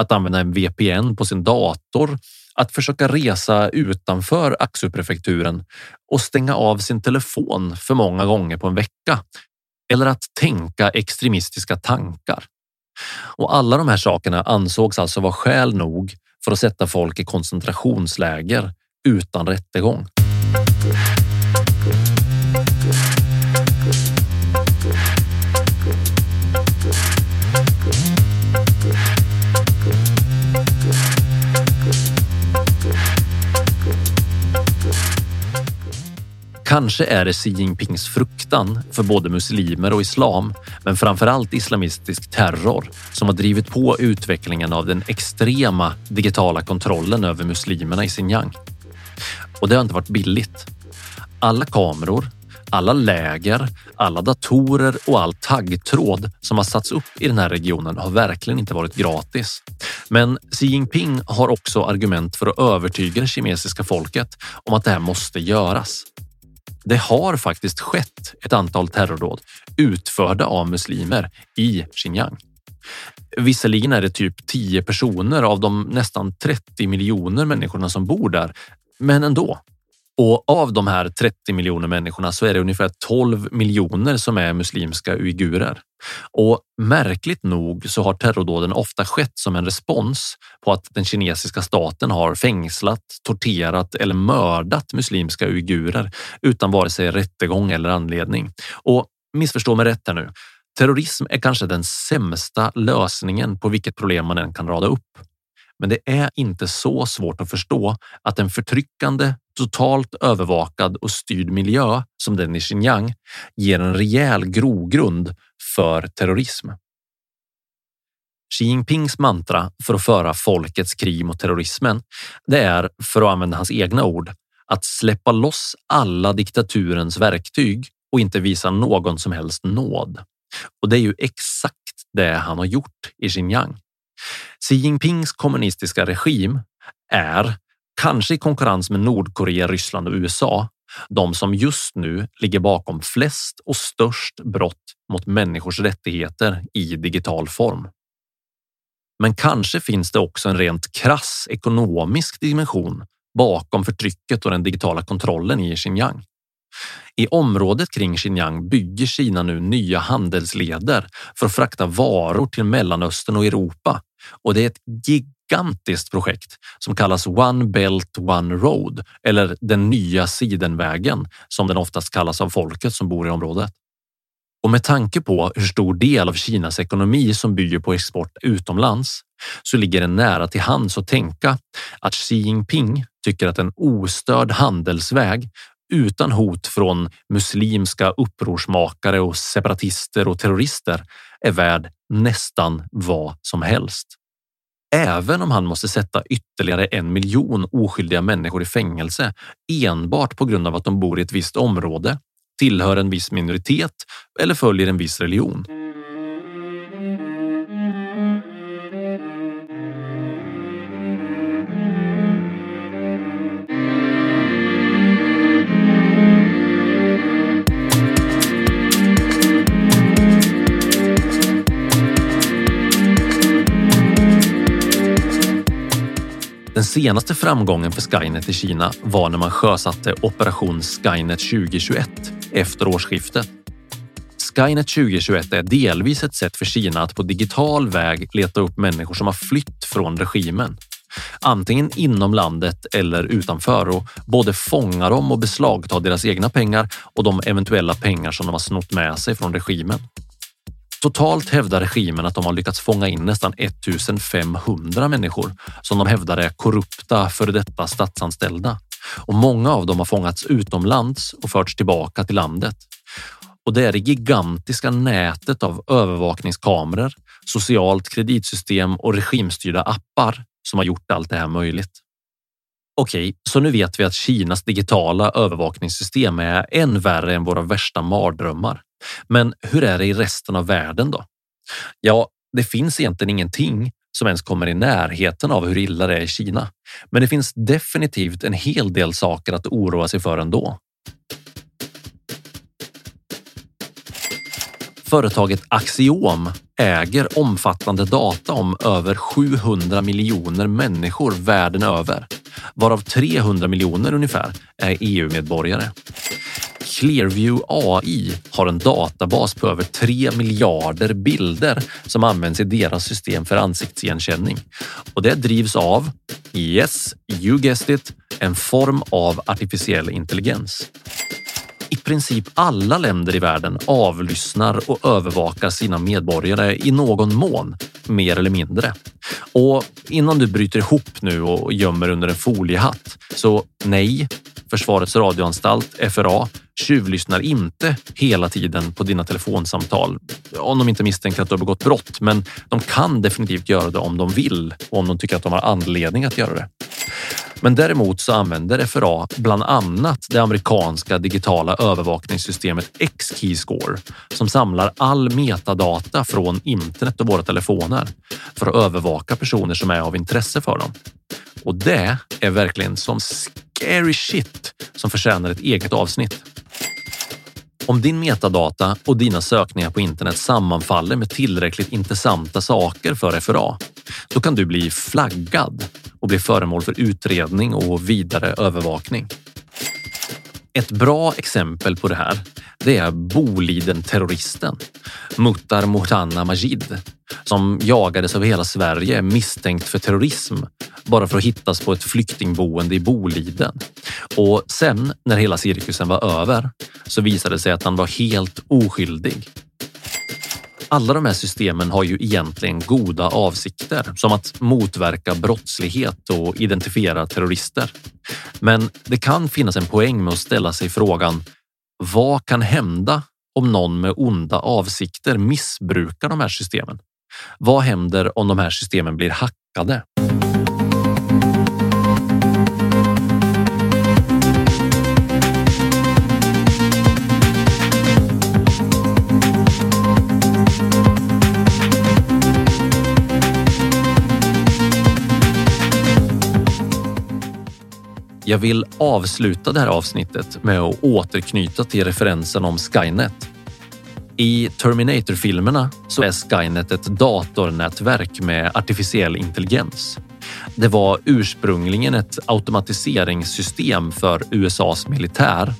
S1: att använda en VPN på sin dator, att försöka resa utanför Aksu-prefekturen och stänga av sin telefon för många gånger på en vecka eller att tänka extremistiska tankar. Och alla de här sakerna ansågs alltså vara skäl nog för att sätta folk i koncentrationsläger utan rättegång. Kanske är det Xi Jinpings fruktan för både muslimer och islam, men framför allt islamistisk terror som har drivit på utvecklingen av den extrema digitala kontrollen över muslimerna i Xinjiang. Och det har inte varit billigt. Alla kameror, alla läger, alla datorer och all taggtråd som har satts upp i den här regionen har verkligen inte varit gratis. Men Xi Jinping har också argument för att övertyga det kinesiska folket om att det här måste göras. Det har faktiskt skett ett antal terrordåd utförda av muslimer i Xinjiang. Visserligen är det typ 10 personer av de nästan 30 miljoner människorna som bor där, men ändå. Och av de här 30 miljoner människorna så är det ungefär 12 miljoner som är muslimska uigurer. Och märkligt nog så har terrordåden ofta skett som en respons på att den kinesiska staten har fängslat, torterat eller mördat muslimska uigurer utan vare sig rättegång eller anledning. Och missförstå mig rätt här nu. Terrorism är kanske den sämsta lösningen på vilket problem man än kan rada upp. Men det är inte så svårt att förstå att en förtryckande, totalt övervakad och styrd miljö som den i Xinjiang ger en rejäl grogrund för terrorism. Xi Jinpings mantra för att föra folkets krig mot terrorismen, det är, för att använda hans egna ord, att släppa loss alla diktaturens verktyg och inte visa någon som helst nåd. Och det är ju exakt det han har gjort i Xinjiang. Xi Jinpings kommunistiska regim är, kanske i konkurrens med Nordkorea, Ryssland och USA, de som just nu ligger bakom flest och störst brott mot människors rättigheter i digital form. Men kanske finns det också en rent krass ekonomisk dimension bakom förtrycket och den digitala kontrollen i Xinjiang. I området kring Xinjiang bygger Kina nu nya handelsleder för att frakta varor till Mellanöstern och Europa och det är ett gigantiskt projekt som kallas One Belt One Road eller den nya sidenvägen som den oftast kallas av folket som bor i området. Och med tanke på hur stor del av Kinas ekonomi som bygger på export utomlands så ligger det nära till hands att tänka att Xi Jinping tycker att en ostörd handelsväg utan hot från muslimska upprorsmakare och separatister och terrorister är värd nästan vad som helst. Även om han måste sätta ytterligare en miljon oskyldiga människor i fängelse enbart på grund av att de bor i ett visst område, tillhör en viss minoritet eller följer en viss religion. Senaste framgången för Skynet i Kina var när man sjösatte Operation Skynet 2021 efter årsskiftet. Skynet 2021 är delvis ett sätt för Kina att på digital väg leta upp människor som har flytt från regimen. Antingen inom landet eller utanför och både fånga dem och beslagta deras egna pengar och de eventuella pengar som de har snott med sig från regimen. Totalt hävdar regimen att de har lyckats fånga in nästan 1500 människor som de hävdar är korrupta före detta statsanställda och många av dem har fångats utomlands och förts tillbaka till landet. Och det är det gigantiska nätet av övervakningskameror, socialt kreditsystem och regimstyrda appar som har gjort allt det här möjligt. Okej, så nu vet vi att Kinas digitala övervakningssystem är än värre än våra värsta mardrömmar. Men hur är det i resten av världen då? Ja, det finns egentligen ingenting som ens kommer i närheten av hur illa det är i Kina. Men det finns definitivt en hel del saker att oroa sig för ändå. Företaget Axiom äger omfattande data om över 700 miljoner människor världen över, varav 300 miljoner ungefär är EU-medborgare. Clearview AI har en databas på över 3 miljarder bilder som används i deras system för ansiktsigenkänning. Och det drivs av, yes, you guessed it, en form av artificiell intelligens. I princip alla länder i världen avlyssnar och övervakar sina medborgare i någon mån, mer eller mindre. Och innan du bryter ihop nu och gömmer under en foliehatt, så nej, Försvarets radioanstalt, FRA, tjuvlyssnar inte hela tiden på dina telefonsamtal om de inte misstänker att du har begått brott. Men de kan definitivt göra det om de vill och om de tycker att de har anledning att göra det. Men däremot så använder FRA bland annat det amerikanska digitala övervakningssystemet X-Keyscore som samlar all metadata från internet och våra telefoner för att övervaka personer som är av intresse för dem. Och det är verkligen som scary shit som förtjänar ett eget avsnitt. Om din metadata och dina sökningar på internet sammanfaller med tillräckligt intressanta saker för FRA, då kan du bli flaggad och bli föremål för utredning och vidare övervakning. Ett bra exempel på det här det är Boliden-terroristen Muttar Mohtana Majid som jagades över hela Sverige misstänkt för terrorism bara för att hittas på ett flyktingboende i Boliden. Och sen när hela cirkusen var över så visade det sig att han var helt oskyldig. Alla de här systemen har ju egentligen goda avsikter som att motverka brottslighet och identifiera terrorister. Men det kan finnas en poäng med att ställa sig frågan vad kan hända om någon med onda avsikter missbrukar de här systemen? Vad händer om de här systemen blir hackade? Jag vill avsluta det här avsnittet med att återknyta till referensen om Skynet. I Terminator-filmerna så är Skynet ett datornätverk med artificiell intelligens. Det var ursprungligen ett automatiseringssystem för USAs militär,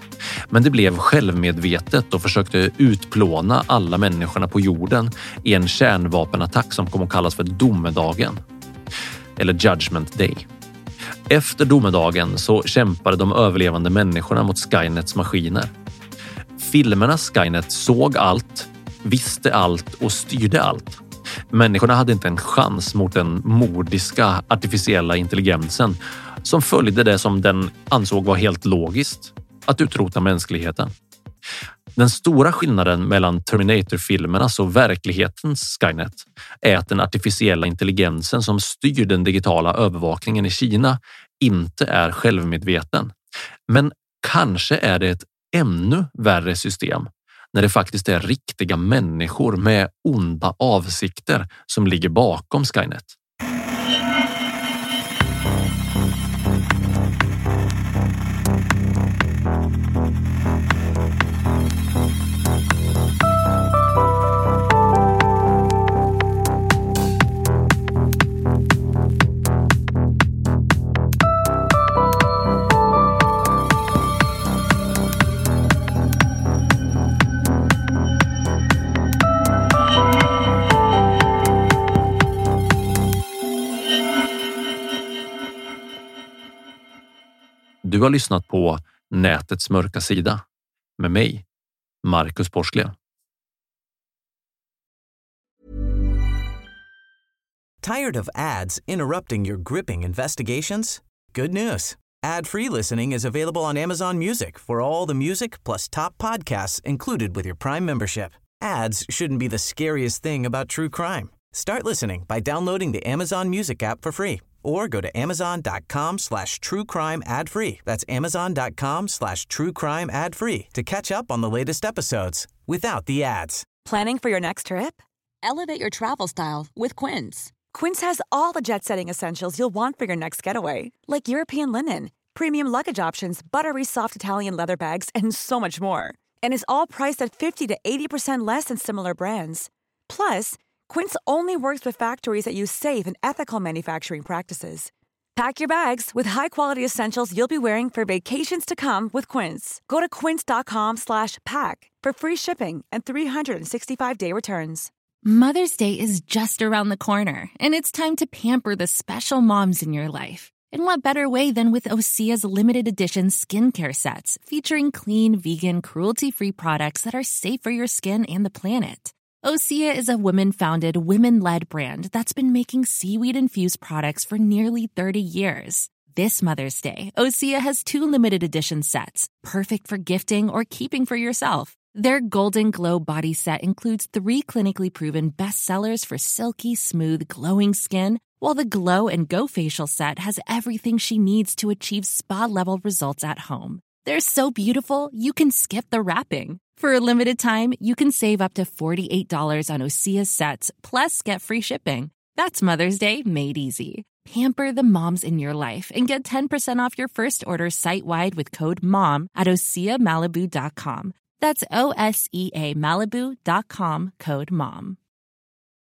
S1: men det blev självmedvetet och försökte utplåna alla människorna på jorden i en kärnvapenattack som kom att kallas för domedagen. Eller Judgment Day. Efter domedagen så kämpade de överlevande människorna mot Skynets maskiner. Filmerna Skynet såg allt, visste allt och styrde allt. Människorna hade inte en chans mot den mordiska artificiella intelligensen som följde det som den ansåg var helt logiskt, att utrota mänskligheten. Den stora skillnaden mellan Terminator-filmernas och verklighetens Skynet är att den artificiella intelligensen som styr den digitala övervakningen i Kina inte är självmedveten. Men kanske är det ett ännu värre system när det faktiskt är riktiga människor med onda avsikter som ligger bakom Skynet. Du har lyssnat på Nätets mörka sida med mig, Marcus Porsklian.
S3: Tired of ads interrupting your gripping investigations? Good news. Ad-free listening is available on Amazon Music for all the music plus top podcasts included with your Prime membership. Ads shouldn't be the scariest thing about true crime. Start listening by downloading the Amazon Music app for free or go to amazon.com slash true crime ad free. That's amazon.com slash true crime ad free to catch up on the latest episodes without the ads.
S4: Planning for your next trip? Elevate your travel style with Quince. Quince has all the jet setting essentials you'll want for your next getaway, like European linen, premium luggage options, buttery soft Italian leather bags, and so much more. And is all priced at 50 to 80% less than similar brands. Plus, Quince only works with factories that use safe and ethical manufacturing practices. Pack your bags with high-quality essentials you'll be wearing for vacations to come with Quince. Go to quince.com/pack for free shipping and 365-day returns.
S5: Mother's Day is just around the corner, and it's time to pamper the special moms in your life. And what better way than with Osea's limited edition skincare sets featuring clean, vegan, cruelty-free products that are safe for your skin and the planet. Osea is a women founded, women led brand that's been making seaweed infused products for nearly 30 years. This Mother's Day, Osea has two limited edition sets, perfect for gifting or keeping for yourself. Their Golden Glow body set includes three clinically proven bestsellers for silky, smooth, glowing skin, while the Glow and Go facial set has everything she needs to achieve spa level results at home. They're so beautiful, you can skip the wrapping. For a limited time, you can save up to $48 on Osea sets, plus get free shipping. That's Mother's Day made easy. Pamper the moms in your life and get 10% off your first order site wide with code MOM at OseaMalibu.com. That's O S E A Malibu.com code MOM.